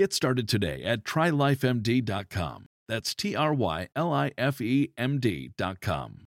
Get started today at trylifemd.com. That's T R Y L I F E M D.com.